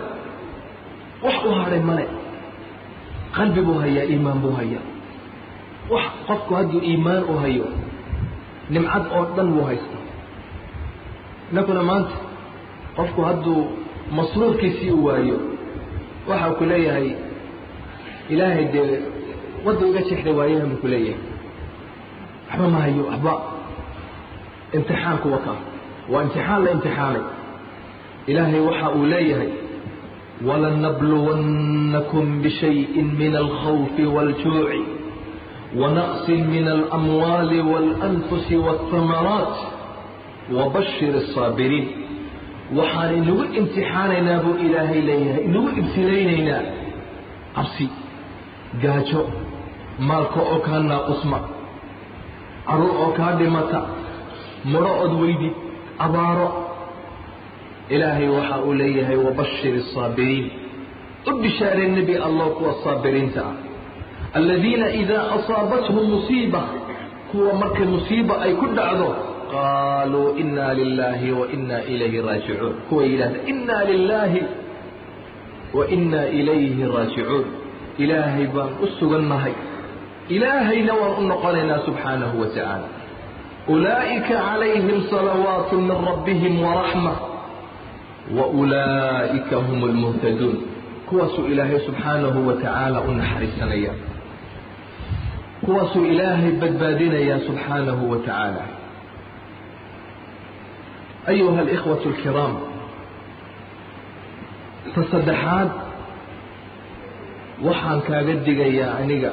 S1: Wax u hadhay male. Qalbi buu hayaa iimaan buu hayaa. Wax qofku hadduu iimaan u hayo nimcad oo dhan wuu haysta. Innakuna maanta qofku hadduu masruurkiisii u waayo waxa ku leeyahay ilaahay dee wadda iga jeexda waayahan buu ku leeyahay. Waxba ma hayo waxba imtixaanku wakaa waa imtixaan la imtixaanay ilaahay waxa uu leeyahay walanabluwannakum bishayin min alkhawfi wاljuuci ونقص من الأموال والأنفس والثمرات وبشر الصابرين waxaan inagu imtixaanaynaa buu ilaahay leeyahay inagu ibtilaynaynaa cabsi gaajo maalka oo kaa naaqusma caruur oo kaa dhimata mudho ood weydid abaaro ilaahay waxa uu leeyahay wabashir الصaabiriin u bishaaree nebi allah kuwa saabiriinta ah aladiina idaa asaabathum musiiba kuwa markay musiiba ay ku dhacdo qaaluu inaa lilaahi wa inaa ilayhi raajicuun kuwa yidhahda inaa lilaahi wa inaa ilayhi raajicuun ilaahay baan u sugannahay ilaahayna waan u noqonaynaa subxaanahu wa tacaala calayhim salawaatu min rabbihim waraxma wa ulaa'ika hum lmuhtaduun kuwaasuu ilaahay subxaanahu wa tacaala u naxariisanaya kuwaasuu ilaahay badbaadinayaa subxaanahu wa tacaala ayuha alkiraam ta saddexaad waxaan kaaga digayaa aniga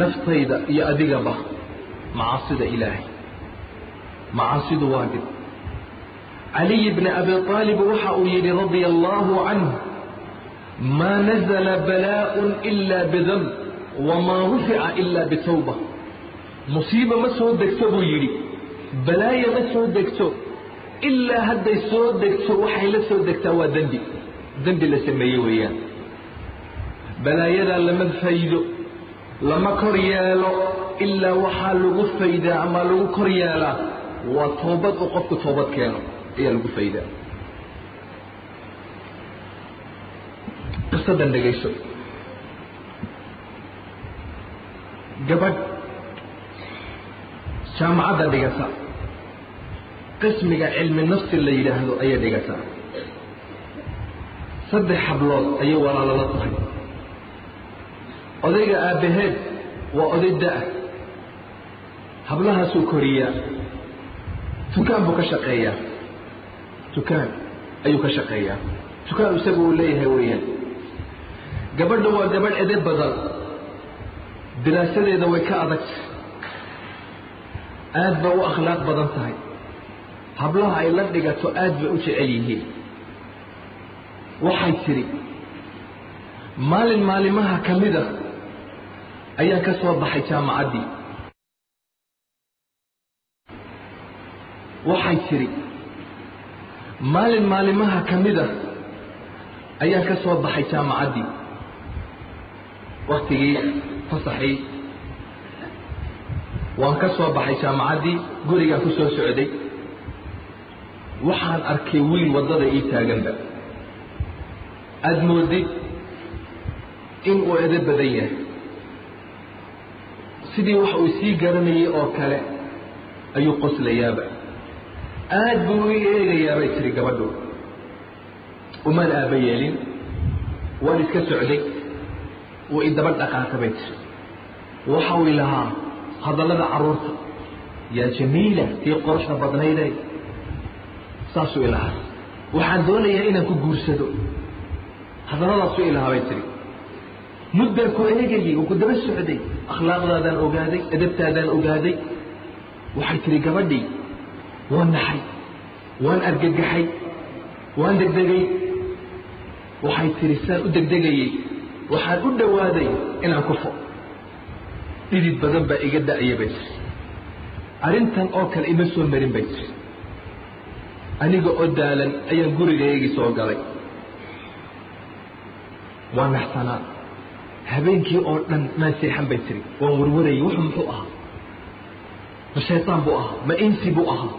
S1: naftayda iyo adigaba macaasida ilaahay macaasidu waa dhib caliy bni abi aalib waxa uu yidhi radia allaahu canh maa nazla balaaءun ila bidamb wamaa rufica ila bitawba musiiba ma soo degto buu yidhi balaaya ma soo degto ilaa hadday soo degto waxay la soo degtaa waa dembi dembi la sameeye weeyaan balaayadaa lama faydo lama kor yeelo ilaa waxaa lagu faydaa ama lagu kor yeelaa waa toobad uu qofku toobad keeno ayaa lagu faydaa. Qisadan dhegayso gabadh. Jaamacadda dhigata. Qismiga cilmi nafsi la yidhaahdo ayay dhigataa saddex hablood ayay walaalala tahay odayga aabbaheed waa oday da'a hablahaasuu koriyaa. Dukaan buu ka shaqeeyaa. Dukaan ayuu ka shaqeeyaa. Dukaan isagu uu leeyahay weeyaan. Gabadha waa gabadh ede badan diraasadeeda way ka adagta aad ba u akhlaaq badan tahay. Hablaha ay la dhigato aad bay u jecel yihiin. Waxay tidhi maalin maalimaha ka mida ayaan ka soo baxay jaamacaddii waxay tidhi maalin maalimaha ka mida ayaan ka soo baxay jaamacaddii waktigii fasaxii waan ka soo baxay jaamacaddii gurigaan ku soo socday. Waxaan arkay wiil waddada ii taaganba. Aada moodid inuu edo badan yahay sidii wax uu sii garanayay oo kale ayuu qoslayaaba. Aad buu ii eegayaa bay tiri gabadhu. Umaan aaba yeelin waan iska socday wuu idaba dhaqaaqa bay tiri. Waxa uu ilahaa hadallada carruurta yaa jamiila tii qoruxda badnayday. Saasuu ilahaa waxaan doonayaa inaan ku guursado. Hadalladaasuu ilahaa bay tiri. Muddaan ku eegayay oo ku daba socday akhlaaqdaadaan ogaaday adabtaadaan ogaaday waxay tihi gabadhii waan naxay waan argagaxay waan degdegay. Waxay tihi saan u degdegayey waxaan u dhowaaday inaan kufo dhidid badan baa iga da'aya bay tiri arrintan oo kale ima soo marin bay tiri aniga oo daalan ayaan gurigaygii soo galay. Waa naxsanaa habeenkii oo dhan maan seexan bay tiri. Waan warwarayay wuxuu muxuu ahaa? Ma shaytaan buu ahaa? Ma insi buu ahaa?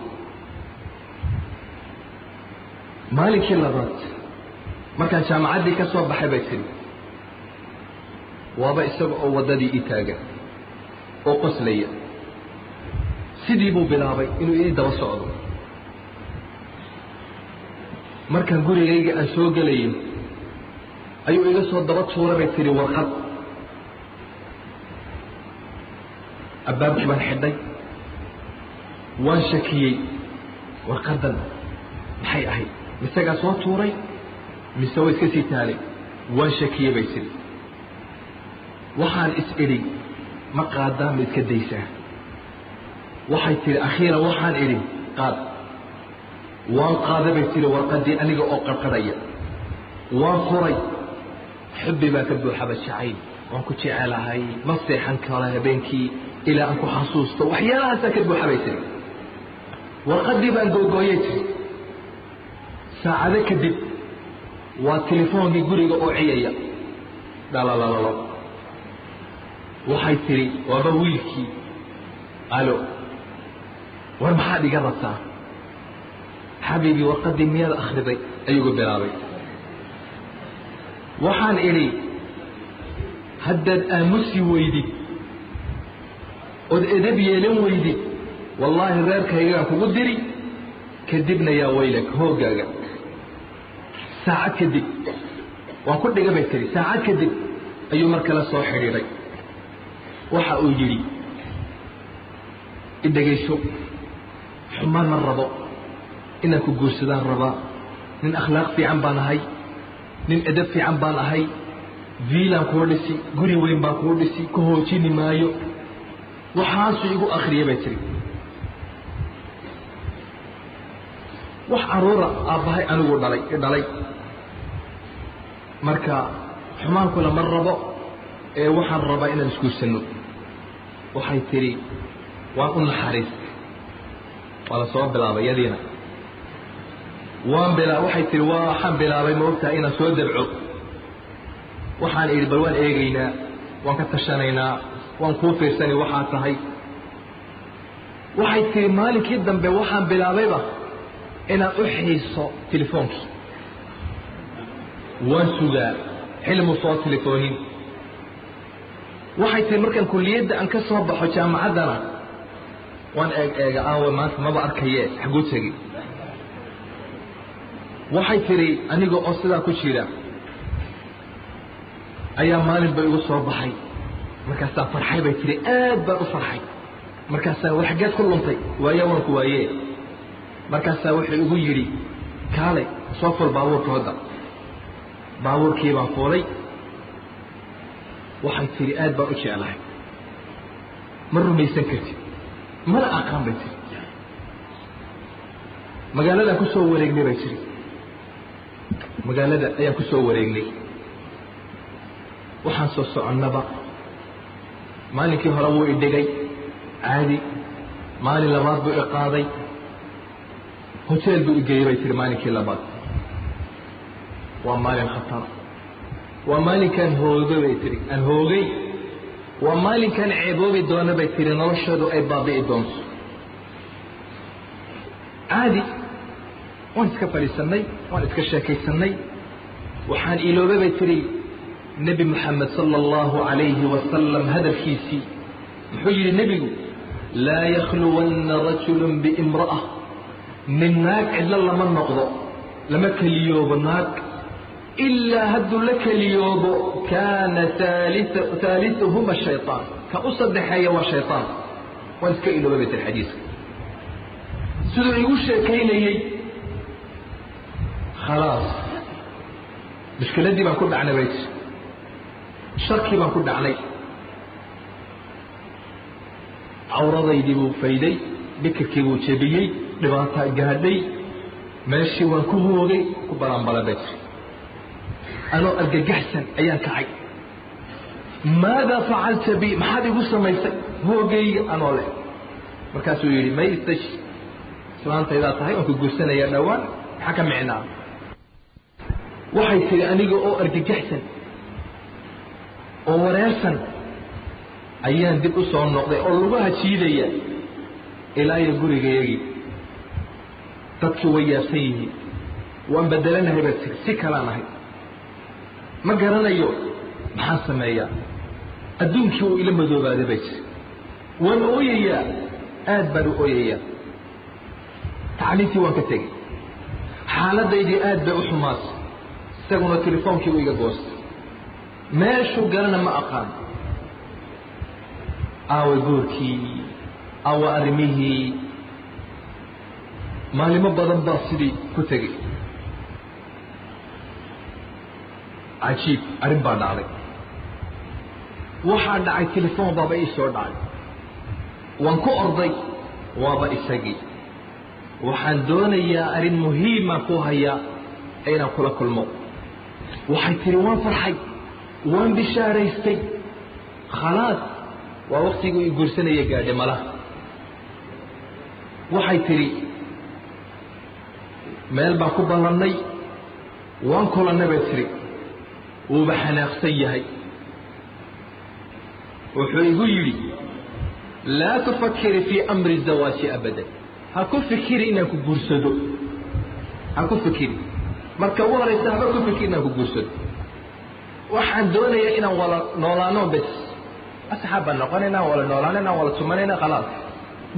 S1: Maalinkii labaad markaan jaamacaddii ka soo baxay bay tiri. Waaba isaga oo waddadii ii taagan oo qoslaya. Sidii buu bilaabay inuu ii daba socdo. Markaan gurigayga aan soo gelayo ayuu iga soo daba tuura bay tihi warqad. Abbaabkii baan xidhay. Waan shakiyey. Warqaddan maxay ahayd? Misegaa soo tuuray? Mise way iska sii taalay waan shakiyey bay tihi waxaan is idhi ma qaadaa ma iska daysaa. Waxay tihi akhiiran waxaan idhi qaad. Waan qaada bay tihi warqaddii aniga oo qarqarhaya waan furay xubbi baa ka buuxaba jacayl waan ku jecelahay ma seexan karo habeenkii ilaa aan ku xasuusto. Waxyaalahaasaa ka buuxa bay tiri. Warqaddii baan googooyay tiri. Saacado kadib waa telefoonkii guriga oo ciyaya. Dhalalalalo waxay tidhi waaba wiilkii. Alo. War maxaad iga rabtaa? Xabiibii warqaddii miyaad akhriday ayugu bilaabay waxaan idhi haddaad aamusi weydid ood edab yeelan weydid wallaahi reerkaygaan kugu diri kadibna yaa weylag hooggaaga. Saacad kadib waan ku dhiga bay tiri saacad kadib ayuu mar kale soo xidhiidhay. Waxa uu yidhi i dhegayso xumaan ma rabo inaan ku guursadaan rabaa nin akhlaaq fiican baan ahay nin edab fiican baan ahay viilaan kuu dhisi guri weyn baan kuu dhisi ku hoojini maayo. Waxaasuu igu akhriyay bay tiri. Wax caruura aabbahay anigu dhalay dhalay. Marka xumaankuna ma rabo ee waxaan rabaa inaan isguursanno waxay tidhi waan u naxariistay. Waa la soo bilaabay yadiina waan bila waxay tihi waxaan bilaabay maogtahay inaan soo dabco. Waxaan idhi bal waan eegaynaa waan ka tashanaynaa waan kuu fiirsanay waxaa tahay. Waxay tihi maalinkii dambe waxaan bilaabayba inaan u xiiso telefoonkii waan sugaa xilmuu soo telefoonin. Waxay tihi markaan kulliyadda aan ka soo baxo jaamacaddana waan eeg eega aawe maanta maba arkaye xaguu tegi waxay tidhi aniga oo sidaa ku jira ayaa maalin bay igu soo baxay. Markaasaa farxay bay tihi aad baan u farxay. Markaasaa war xaggeed ku luntay waaye waan ku waayee markaasaa wuxuu igu yidhi kaalay soo ful baabuurka hodda. Baabuurkii baan fuulay. Waxay tidhi aad baan u jeclahay. Ma rumaysan kartid. Mana aqaan bay tiri magaaladaan ku soo wareegnay bay tiri magaalada ayaan ku soo wareegnay. Waxaan soo soconnaba maalinkii hore wuu idhigay caadi maalin labaad buu iqaaday hoteel buu igeeyey bay tihi maalinkii labaad. Waa maalin khatar. Waa maalinkaan hoogo bay tihi. Aan hoogay waa maalinkaan ceeboobi doona bay tihi noloshoodu ay baabi'i doonto. Caadi waan iska fadhiisannay waan iska sheekaysannay waxaan iloobay bay tihi nebi moxamed sala allahu calayhi wasalam hadalkiisii muxuu yidhi nebigu laa yakhluwanna rajulun biimra'a nin naag cidlo lama noqdo lama keliyoobo naag ilaa hadduu la keliyoobo kaana haaliuhuma shayطaan ka u saddexeeya waa shayطaan waan iska iloobay bay tiri xadiiska. Siduu igu sheekaynayey khalaas. Mushkiladdii baan ku dhacnay tir sharkii baan ku dhacnay. Cawradaydii buu fayday bikirkii buu jebiyey dhibaataa gaadhay meeshii waan ku hoogay ku balanbala bay tiri anoo argagaxsan ayaan kacay. Maadaa facalta bi maxaad igu samaysay? Hoogayga anoo leh. Markaasuu yidhi may istaji islaantaydaa tahay waan ku guursanaya dhowaan maxaa ka micnaa waxay tihi aniga oo argagaxsan oo wareersan ayaan dib u soo noqday oo lugaha jiidaya ilaa iyo gurigayagii dadkii way yaabsan yihiin. Waan bedelanahay baa si kalaan ahay. Ma garanayo? Maxaan sameeyaa? Adduunkii uu ila madoobaaday bay tiri waan ooyayaa? Aad baan u ooyayaa. Tacliintii waan ka tegey. Xaaladaydii aad bay u xumaatay isaguna telefoonkii uu iga goostay. Meeshuu galana ma aqaan. Aawa goorkii aawa arrimihii maalimo badan baa sidii ku tegey. Cajiib arrin baa dhacday. Waxaa dhacay telefoon baaba ii soo dhacay. Waan ku orday waaba isagii. Waxaan doonayaa arrin muhiima ku hayaa inaan kula kulmo waxay tihi waan farxay waan bishaaraystay. Khalaas waa waktiguu i guursanaya malaha waxay tidhi meel baan ku ballannay waan kulannay bay tidhi. Wuuba xanaaqsan yahay. Wuxuu igu yidhi laa tufakiri fii amri zawaaji abadan. Ha ku fikiri inaan ku guursado. Ha ku fikiri marka ugu horaysa haba ku fikiri inaan ku guursado waxaan doonayaa inaan wala noolaano bes. Asxaab baan noqonayna wala noolaanayna wala tumanayna khalaas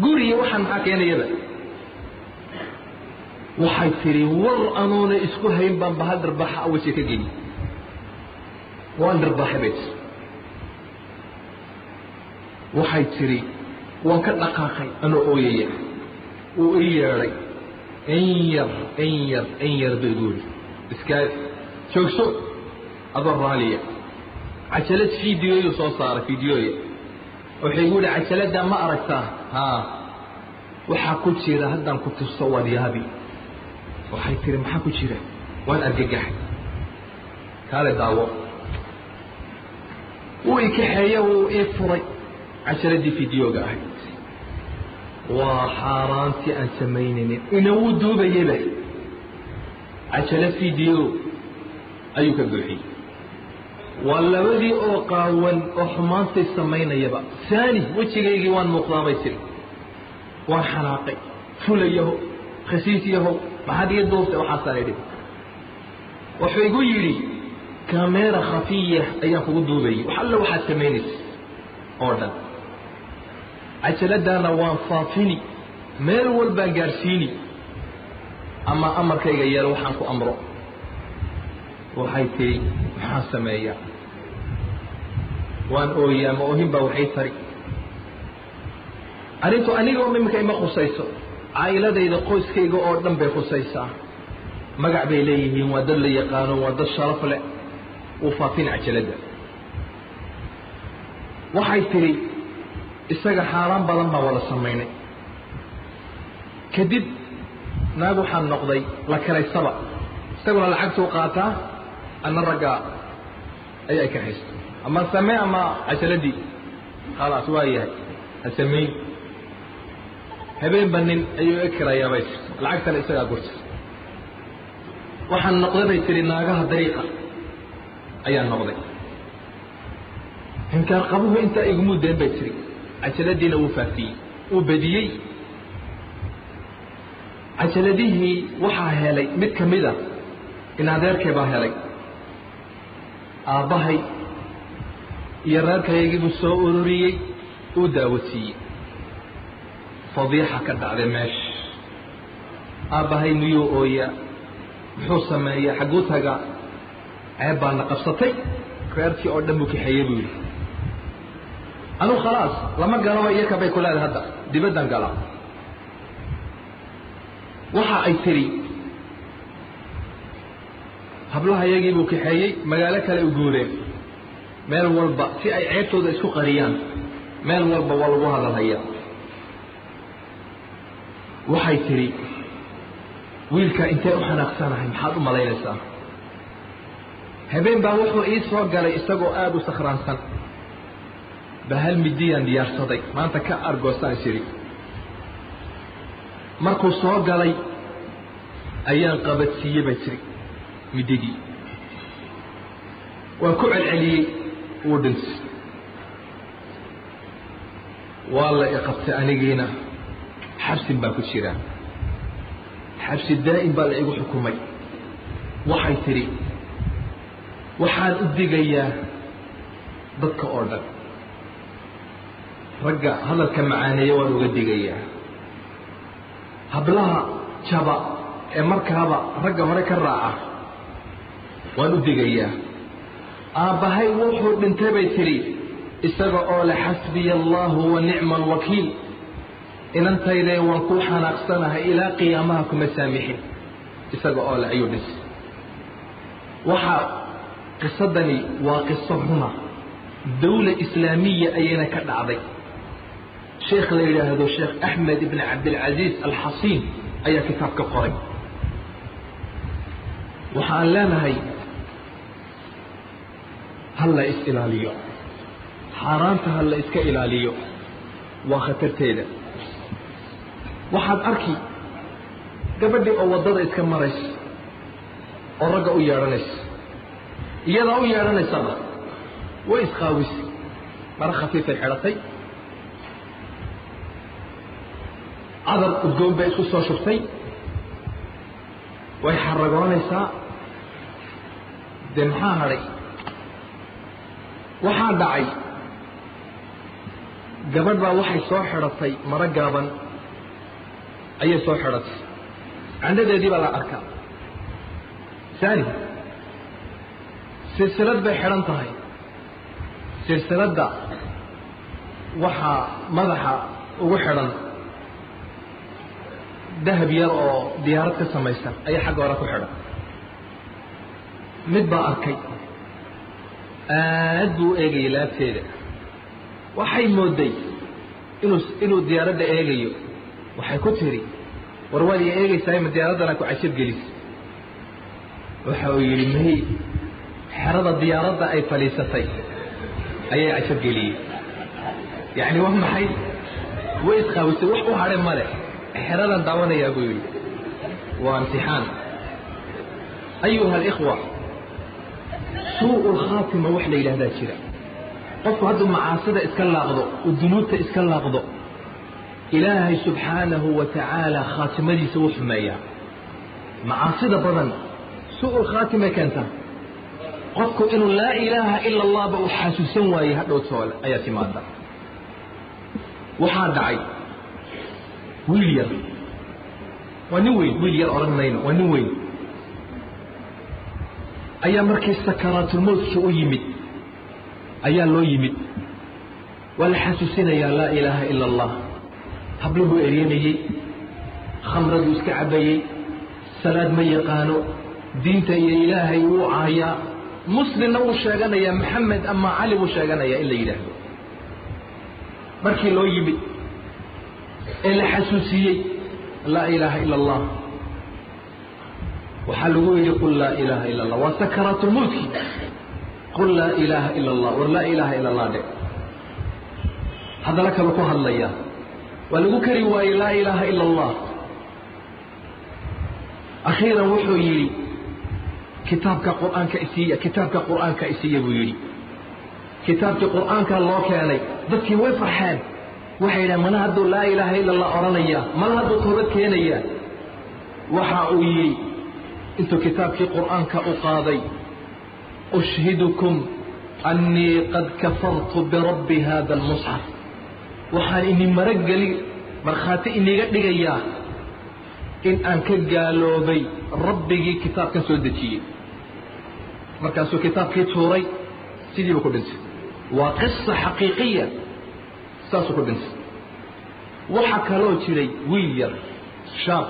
S1: guriya waxaan maxaa keenayaba waxay tidhi war anuuna isku hayn baan bahal darbaaxa awaje ka geli waan darbaaxay bay tii waxay tidhi waan ka dhaqaaqay anoo ooyaya. Wuu ii yeedhay in yar in yar in yar buu igu yidhi iskaa joogso adoo raaliya cajalad fideoyu soo saaray fideoya wuxuu igu yihi cajaladdaa ma aragtaa haa waxaa ku jira haddaan ku tuso waad yaabi waxay tihi maxaa ku jira waan argagaxay kaale daawo wuu i kaxeeye wuu ii furay. Cajaladii fideoga ahayd waa xaaraantii aan samaynaynin inawuu duubayaba cajalo fideo ayuu ka buuxiyey. Waa labadii oo qaawan oo xumaantay samaynayaba. Saani wejigaygii waan muuqdaamay tiri waan xanaaqay. Fulayaho khasiis yahow maxaad ii duubtay waxaasaan idhi wuxuu igu yidhi kameera khafiya ayaan kugu duubayay wax alla waxaad samaynaysa oo dhan cajaladaana waan faafini. Meel walbaan gaadhsiini ama amarkayga yeelo waxaan ku amro. Waxay tihi maxaan sameeyaa waan ooyaa ma oohin baa waxay tari. Arrintu anigoo imika ima khusayso. Caa'iladayda qoyskayga oo dhan bay khusaysaa. Magac bay leeyihiin waa dad la yaqaano waa dad sharaf leh. Uu faafin cajaladda waxay tidhi isaga xaaraan badan baa wada samaynay kadib naag waxaan noqday la kalaysaba isaguna lacagtuu qaataa ana raggaa ayay ka haysta ama samee ama cajaladii khalaas waa yahay ha samayn habeenba nin ayuu ekirayaa bay tir lacagtana isagaa gurta waxaan noqday bay tihi naagaha dariiqa ayaan noqday. Inkaar qabuhu intaa igumuu deen bay tiri cajaladiina wuu faafiyey wuu bediyey cajaladihii waxaa helay mid ka mida in adeerkay baa helay. Aabbahay iyo reerkaygiibuu soo ururiyey uu daawasiiyey fadiixa ka dhacday meesha aabbahay miyuu ooyaa? Muxuu sameeyaa xagguu tagaa ceeb baana qabsatay? Reerkii oo dhan buu kaxeeyey buu yidhi anuu khalaas lama galaba iyo kabay ku leedahay hadda. Dibaddan gala. Waxa ay tidhi hablaha yagii buu kaxeeyey magaalo kale u guureen. Meel walba si ay ceebtooda isku qariyaan meel walba waa lagu hadalhayaa. Waxay tidhi wiilkaa intee u xanaaqsanahay? Maxaad u malaynaysaa? Habeen baa wuxuu ii soo galay isagoo aada u sakhraansan ba hal midiyaan diyaarsaday maanta ka argoostaan is idhi markuu soo galay ayaan qabadsiiye bay tiri mididii waan ku celceliyey wuu dhintay waa la iqabtay anigiina. Xabsin baa ku jiraa xabsi daa'im baa la igu xukumay. Waxay tidhi waxaan u digayaa dadka oo dhan ragga hadalka macaaneeya waan uga digayaa. Hablaha jaba ee markaaba ragga hore ka raaca waan u digayaa. Aabbahay wuxuu dhintay bay tidhi isaga oo le xasbiya allahu wa nicma alwakiil inantaydee waan kuu xanaaqsanahay ilaa qiyaamaha kuma saamixin isaga oo le ayuu dhintay waxaa qisadani waa qiso runa dawla islaamiya ayayna ka dhacday sheekh la yidhaahdo sheekh axmed ibn cabdilcaziiz alxasiin ayaa kitaab ka qoray waxaan leenahay ha la is ilaaliyo xaaraanta ha la iska ilaaliyo waa khatarteeda. Waxaad arki gabadhii oo waddada iska maraysa oo ragga u yeedhanaysa iyadaa u yeedhanaysaba way isqaawisi mara khafiifay xidhatay cadar udgoon bay isku soo shubtay. Way xaragoonaysaa dee maxaa hadhay waxaa dhacay. Gabadh baa waxay soo xidhatay maro gaaban ayay soo xidhatay. Candhadeedii baa la arkaa. Saani silsilad bay xidhan tahay. Silsiladda waxaa madaxa ugu xidhan dahab yar oo diyaarad ka samaysan ayaa xagga hore ku xidhan. Mid baa arkay aad buu u eegayay laabteeda. Waxay mooday inuu inuu diyaaradda eegayo. Waxay ku tiri war waad i eegaysaa ma diyaaraddana ku cajab gelis. Waxa uu yidhi mahi xerada diyaaradda ay fadhiisatay ayay cajab geliyey yacni waa maxay? Way isqaawisay wax u hadhe male xeradan daawanayaa buu yidhi. Waa imtixaan. Ayuha alikhwa suu'u lkhaatima wax la yidhahdaa jira. Qofku hadduu macaasida iska laaqdo oo dunuubta iska laaqdo ilaahay subxaanahu wa tacaala khaatimadiisa wuu xumeeyaa. Macaasida badan suu'u lkhaatimay keentaa qofku inuu laa ilaaha ila allahba uu xasuusan waayey hadhow ayaa timaada waxaa dhacay wiil yar waa nin weyn wiil yar odhan mayno waa nin weyn. Ayaa markii sakaraatulmowtkii u yimid ayaa loo yimid. Waa la xasuusinayaa laa ilaaha ila allah habluhuu eryanayey khamraduu iska cabayey salaad ma yaqaano diinta iyo ilaahay wuu caayaa. Muslimna wuu sheeganayaa maxamed ama cali wuu sheeganayaa in la yidhaahdo. Markii loo yimid ee la xasuusiyey laa ilaaha ila allah waxaa lagu yidhi qul laa ilaaha ila allah waa sakaraatulmowtki qul laa ilaaha ila allah war laa ilaaha ila allah dhe haddana kale ku hadlaya. Waa lagu kari waayey laa ilaaha ila allah akhiiran wuxuu yidhi kitaabka qur'aanka isiiya kitaabka qur'aanka isiiya buu yidhi. Kitaabkii qur'aanka loo keenay dadkii way farxeen waxay yidhahen mana hadduu laa ilaaha ila allah odhanaya mana hadduu toobad keenaya. Waxa uu yidhi intuu kitaabkii qur'aanka u qaaday ushhidukum annii qad kafartu birabbi hada almusxaf waxaan ini marageli markhaati iniga dhigayaa in aan ka gaaloobay rabbigii kitaabkan soo dejiyey. Markaasuu kitaabkii tuuray sidiibu ku dhintay waa qisa xaqiiqiya saasuu ku dhintay waxaa kaloo jiray wiil yar shaab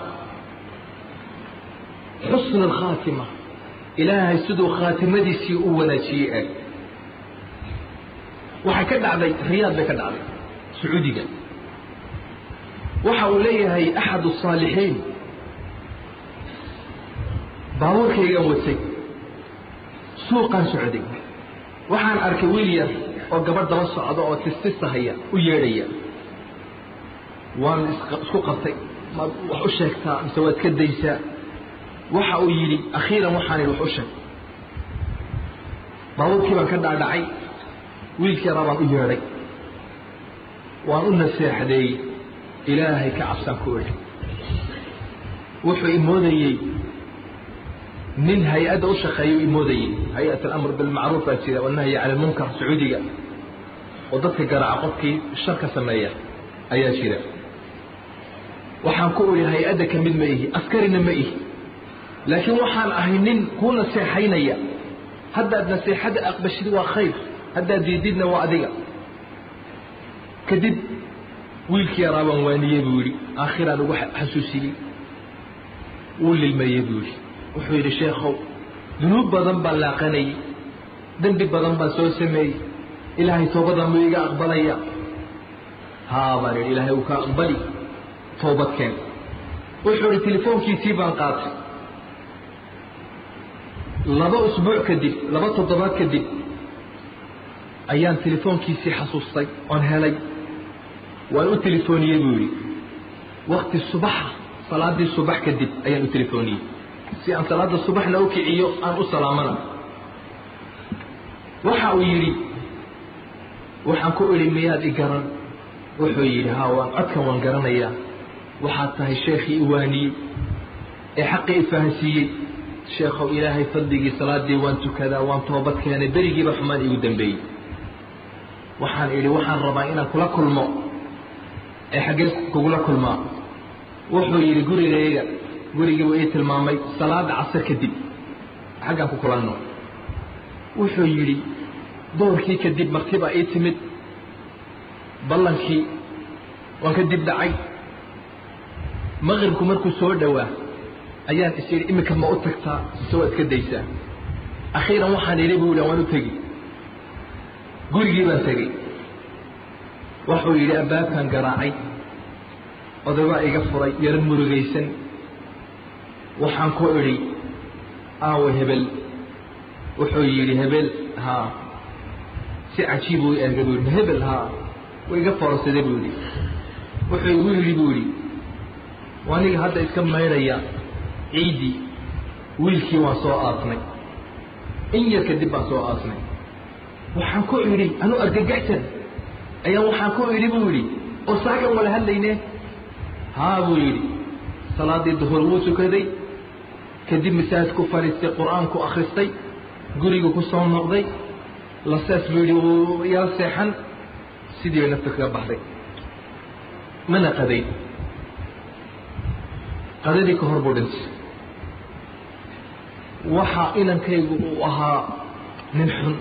S1: xusn alkhaatima ilaahay siduu khaatimadiisii u wanaajiyey eg waxay ka dhacday riyaad bay ka dhacday sacuudiga waxa uu leeyahay axad الصaalixiin baabuurkaygan watay suuqaan socday waxaan arkay wiil yar oo gabadh daba socda oo tistisahaya u yeedhaya. Waan isku qabtay. Maad wax u sheegtaa mise waad ka daysaa waxa uu yidhi akhiiran waxaan idhi wax u sheeg. Baabuurkii baan ka dhaadhacay wiilkii yaraa baan u yeedhay. Waan u naseexdeeyey ilaahay ka cabsaan ku idhi wuxuu imoodayey nin hay'adda u shaqeeya imoodayey hay'at alamr bilmacruuf baa jira wanahyi cani lmunkar sacuudiga. Oo dadka garaaca qofkii sharka sameeya ayaa jira. Waxaan ku idhi hay'adda ka mid ma ihi askarina ma ihi. Laakiin waxaan ahay nin kuu naseexaynaya haddaad naseexada aqbashid waa khayr haddaad diididna waa adiga. Kadib wiilkii yaraa baan waaniyey buu yidhi aakhiraan ugu xasuusiyey wuu lilmeeyey buu yidhi wuxuu yidhi sheekhow dunuub badan baan laaqanayey dembi badan baan soo sameeyey ilaahay toobadan muu iga aqbalaya? Haa baan yidhi ilaahay uu ka aqbali toobadkeen wuxuu idhi telefoonkiisii baan qaatay. Laba usbuuc kadib laba toddobaad kadib ayaan telefoonkiisii xasuustay oon helay. Waan u telefooniyey buu yidhi. Wakti subaxa salaadii subax kadib ayaan u telefooniyey si aan salaada subaxna u kiciyo aan u salaamana. Waxa uu yidhi waxaan ku idhi miyaad i garan? Wuxuu yidhi haa waan codkan waan garanayaa. Waxaad tahay sheekhii iwaaniyey ee xaqii ifahansiiyey sheekhow ilaahay fadligii salaadii waan tukadaa waan toobad keenay berigiiba xumaan igu dambeeyey. Waxaan idhi waxaan rabaa inaan kula kulmo ee xaggee kugula kulmaa. Wuxuu yidhi gurigayga gurigii buu ii tilmaamay salaada casar kadib. Xaggaan ku kulanno wuxuu yidhi doorkii kadib martibaa ii timid. Ballankii waan ka dib dhacay. Maqribku markuu soo dhowaa ayaan is iminka ma u tagtaa waa iska daysaa. Akhiiran waxaan idhi buu waan u tegi gurigii baan tegey wuxuu yidhi abbaabkan garaacay odaybaa iga furay yaro murugaysan waxaan ku idhi aawa hebel. Wuxuu yidhi hebel haa. Si cajiib uu eega buu yidhi hebel haa. Wa iga foorsaday buu yidhi. Wuxuu igu yidhi buu yidhi aniga hadda iska maydhaya ciiddii wiilkii waan soo aasnay in yar kadib baan soo aasnay waxaan ku idhi anuu argagaxsan ayaan waxaan ku idhi buu yidhi oo saagan wala hadlayne haa buu yidhi salaaddii duhur wuu tukaday kadib masaajidku fadhiistay qur'aanku akhristay guriga ku soo noqday lasaas buu yidhi wuu yala seexan. Sidii bay nafta kaga baxday. Mana qadayn qadadii ka hor buu dhintay. Waxa inankaygu uu ahaa nin xun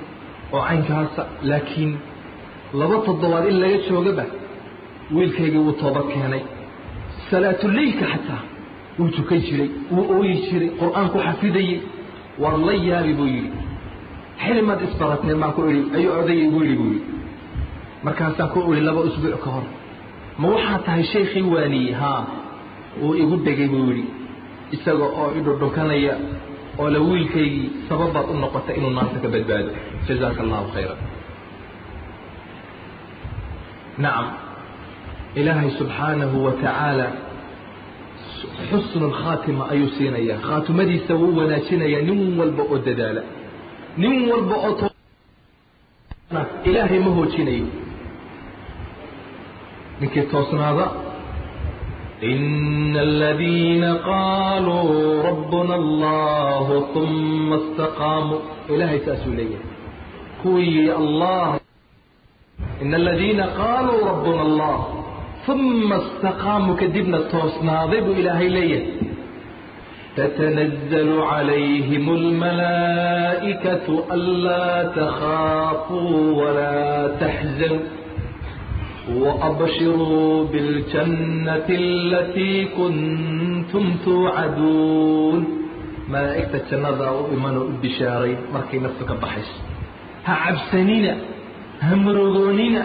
S1: oo caynkaasa laakiin laba toddobaad in laga joogaba wiilkaygii wuu toobad keenay. Salaatuleylka xataa wuu tukan jiray wuu ooyi jiray qur'aanku xafidayey waad la yaabi buu yidhi. Xilimaad isbarateen baan ku idhi ayuu odayga igu yidhi buu yidhi. Markaasaan ku idhi laba usbuuc ka hor. Ma waxaa tahay shaykhii waaniyey haa wuu igu dhegay buu yidhi. Isaga oo idhudhunkanaya oo la wiilkaygii sababaad u noqotay inuu naarta ka badbaado. Jazaaka allahu khayra nacam ilaahay subxaanahu wa tacaala xusnu lkhaatima ayuu siinayaa khaatimadiisa wuu wanaajinayaa nin walba oo dadaala nin walba oo ilaahay ma hoojinayo ninkii toosnaada إن الذين قالوا ربنا الله ثم استقاموا إلهي سأسولية كوي الله إن الذين قالوا ربنا الله uma istaqaamuu kadibna toosnaaday buu ilaahay leeyahay. تتنزل عlayهm المalaaئkaة anlaa تkhاafوu وlaa تحزنوا وأbشirوu bالجaنaة اlatii kuntum توucaduun malaa'igta jannadaa u imanoo u bishaaray markay naftu ka baxayso. Ha cabsanina ha murugoonina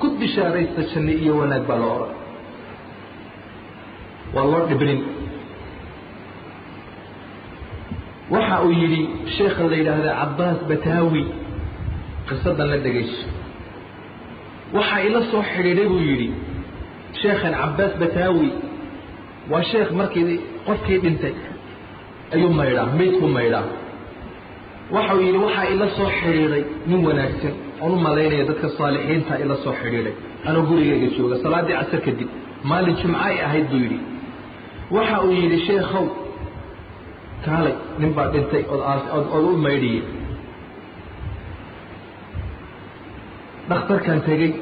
S1: ku bishaaraysta janno iyo wanaag baa loo odhan waa loo dhibrin waxa uu yidhi sheekha la yidhaahda cabbaas bataawi qisadan la dhegayso waxaa ila soo xidhiidhay buu yidhi sheekhan cabbaas bataawi waa sheekh markii qofkii dhintay ayuu maydhaa maydku maydhaa waxa uu yidhi waxaa ila soo xidhiidhay nin wanaagsan oon u malaynaya dadka saalixiinta ila soo xidhiidhay. Anoo gurigayga jooga salaaddii casar kadib maalin jimco ay ahayd buu yidhi. Waxa uu yidhi sheekhow kaalay nin baa dhintay ood u maydhiyey dhakhtarkan tegey.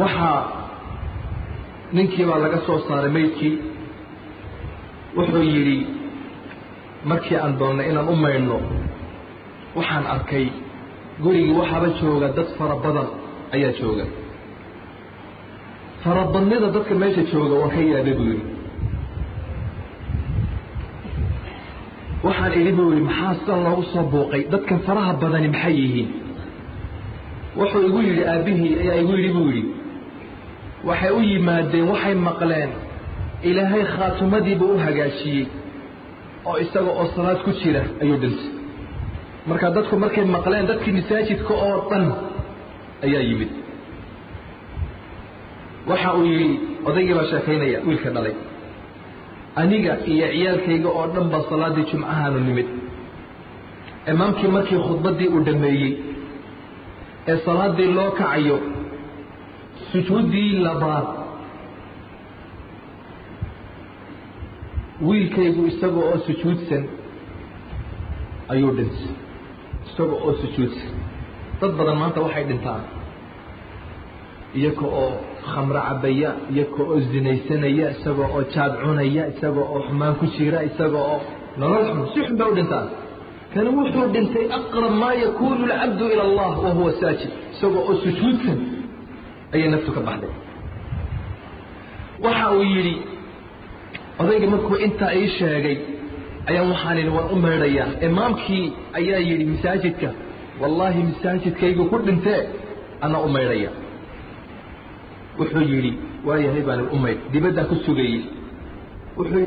S1: Waxaa ninkii baa laga soo saaray maydkii. Wuxuu yidhi markii aan doonnay inaan u maydhno waxaan arkay gurigii waxaaba jooga dad fara badan ayaa jooga. Farabadnida dadka meesha jooga waan ka yaabay buu yidhi. Waxaan idhi buu yidhi maxaa sidan loogu soo buuqay? Dadkan faraha badani maxay yihiin? Wuxuu igu yidhi aabbihii ayaa igu yidhi buu yidhi. Waxay u yimaadeen waxay maqleen. Ilaahay khaatimadiiba u hagaajiyey oo isaga oo salaad ku jira ayuu dhintay marka dadku markay maqleen dadkii masaajidka oo dhan ayaa yimid. Waxa uu yidhi odaygii baa sheekaynaya wiilka dhalay aniga iyo ciyaalkayga oo dhan baa salaaddii jumcahaanu nimid. Imaamkii markii khudbaddii uu dhammeeyey ee salaaddii loo kacayo sujuuddii labaad wiilkaygu isaga oo sujuudsan ayuu dhintay isaga oo sujuudsan. Dad badan maanta waxay dhintaan iyaga oo khamro cabaya iyaga oo zinaysanaya isaga oo jaad cunaya isaga oo xumaan ku jira isaga oo nolol xun si xun bay u dhintaan. Kani wuxuu dhintay aqrab maa yakuunu alcabdu ila allah wa huwa saajid. Isagoo oo sujuudsan ayay naftu ka baxday. Waxa uu yidhi odayga markuu intaa ii sheegay ayaan waxaan idhi waan u maydhayaa imaamkii ayaa yidhi masaajidka. Wallaahi masaajidkaygu ku dhintee anaa u maydhaya wuxuu yidhi waayahay baan u maydh dibaddaa ku sugayey wuxuu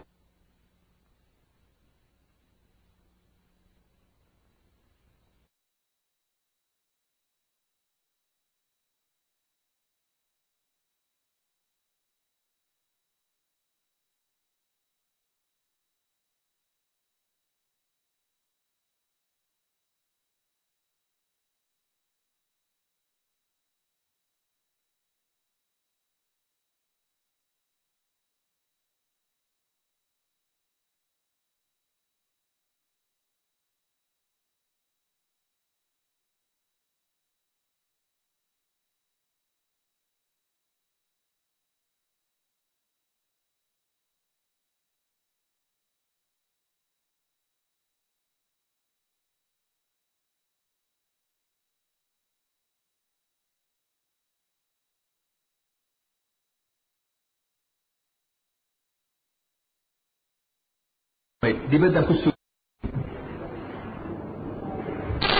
S1: dibaddan ku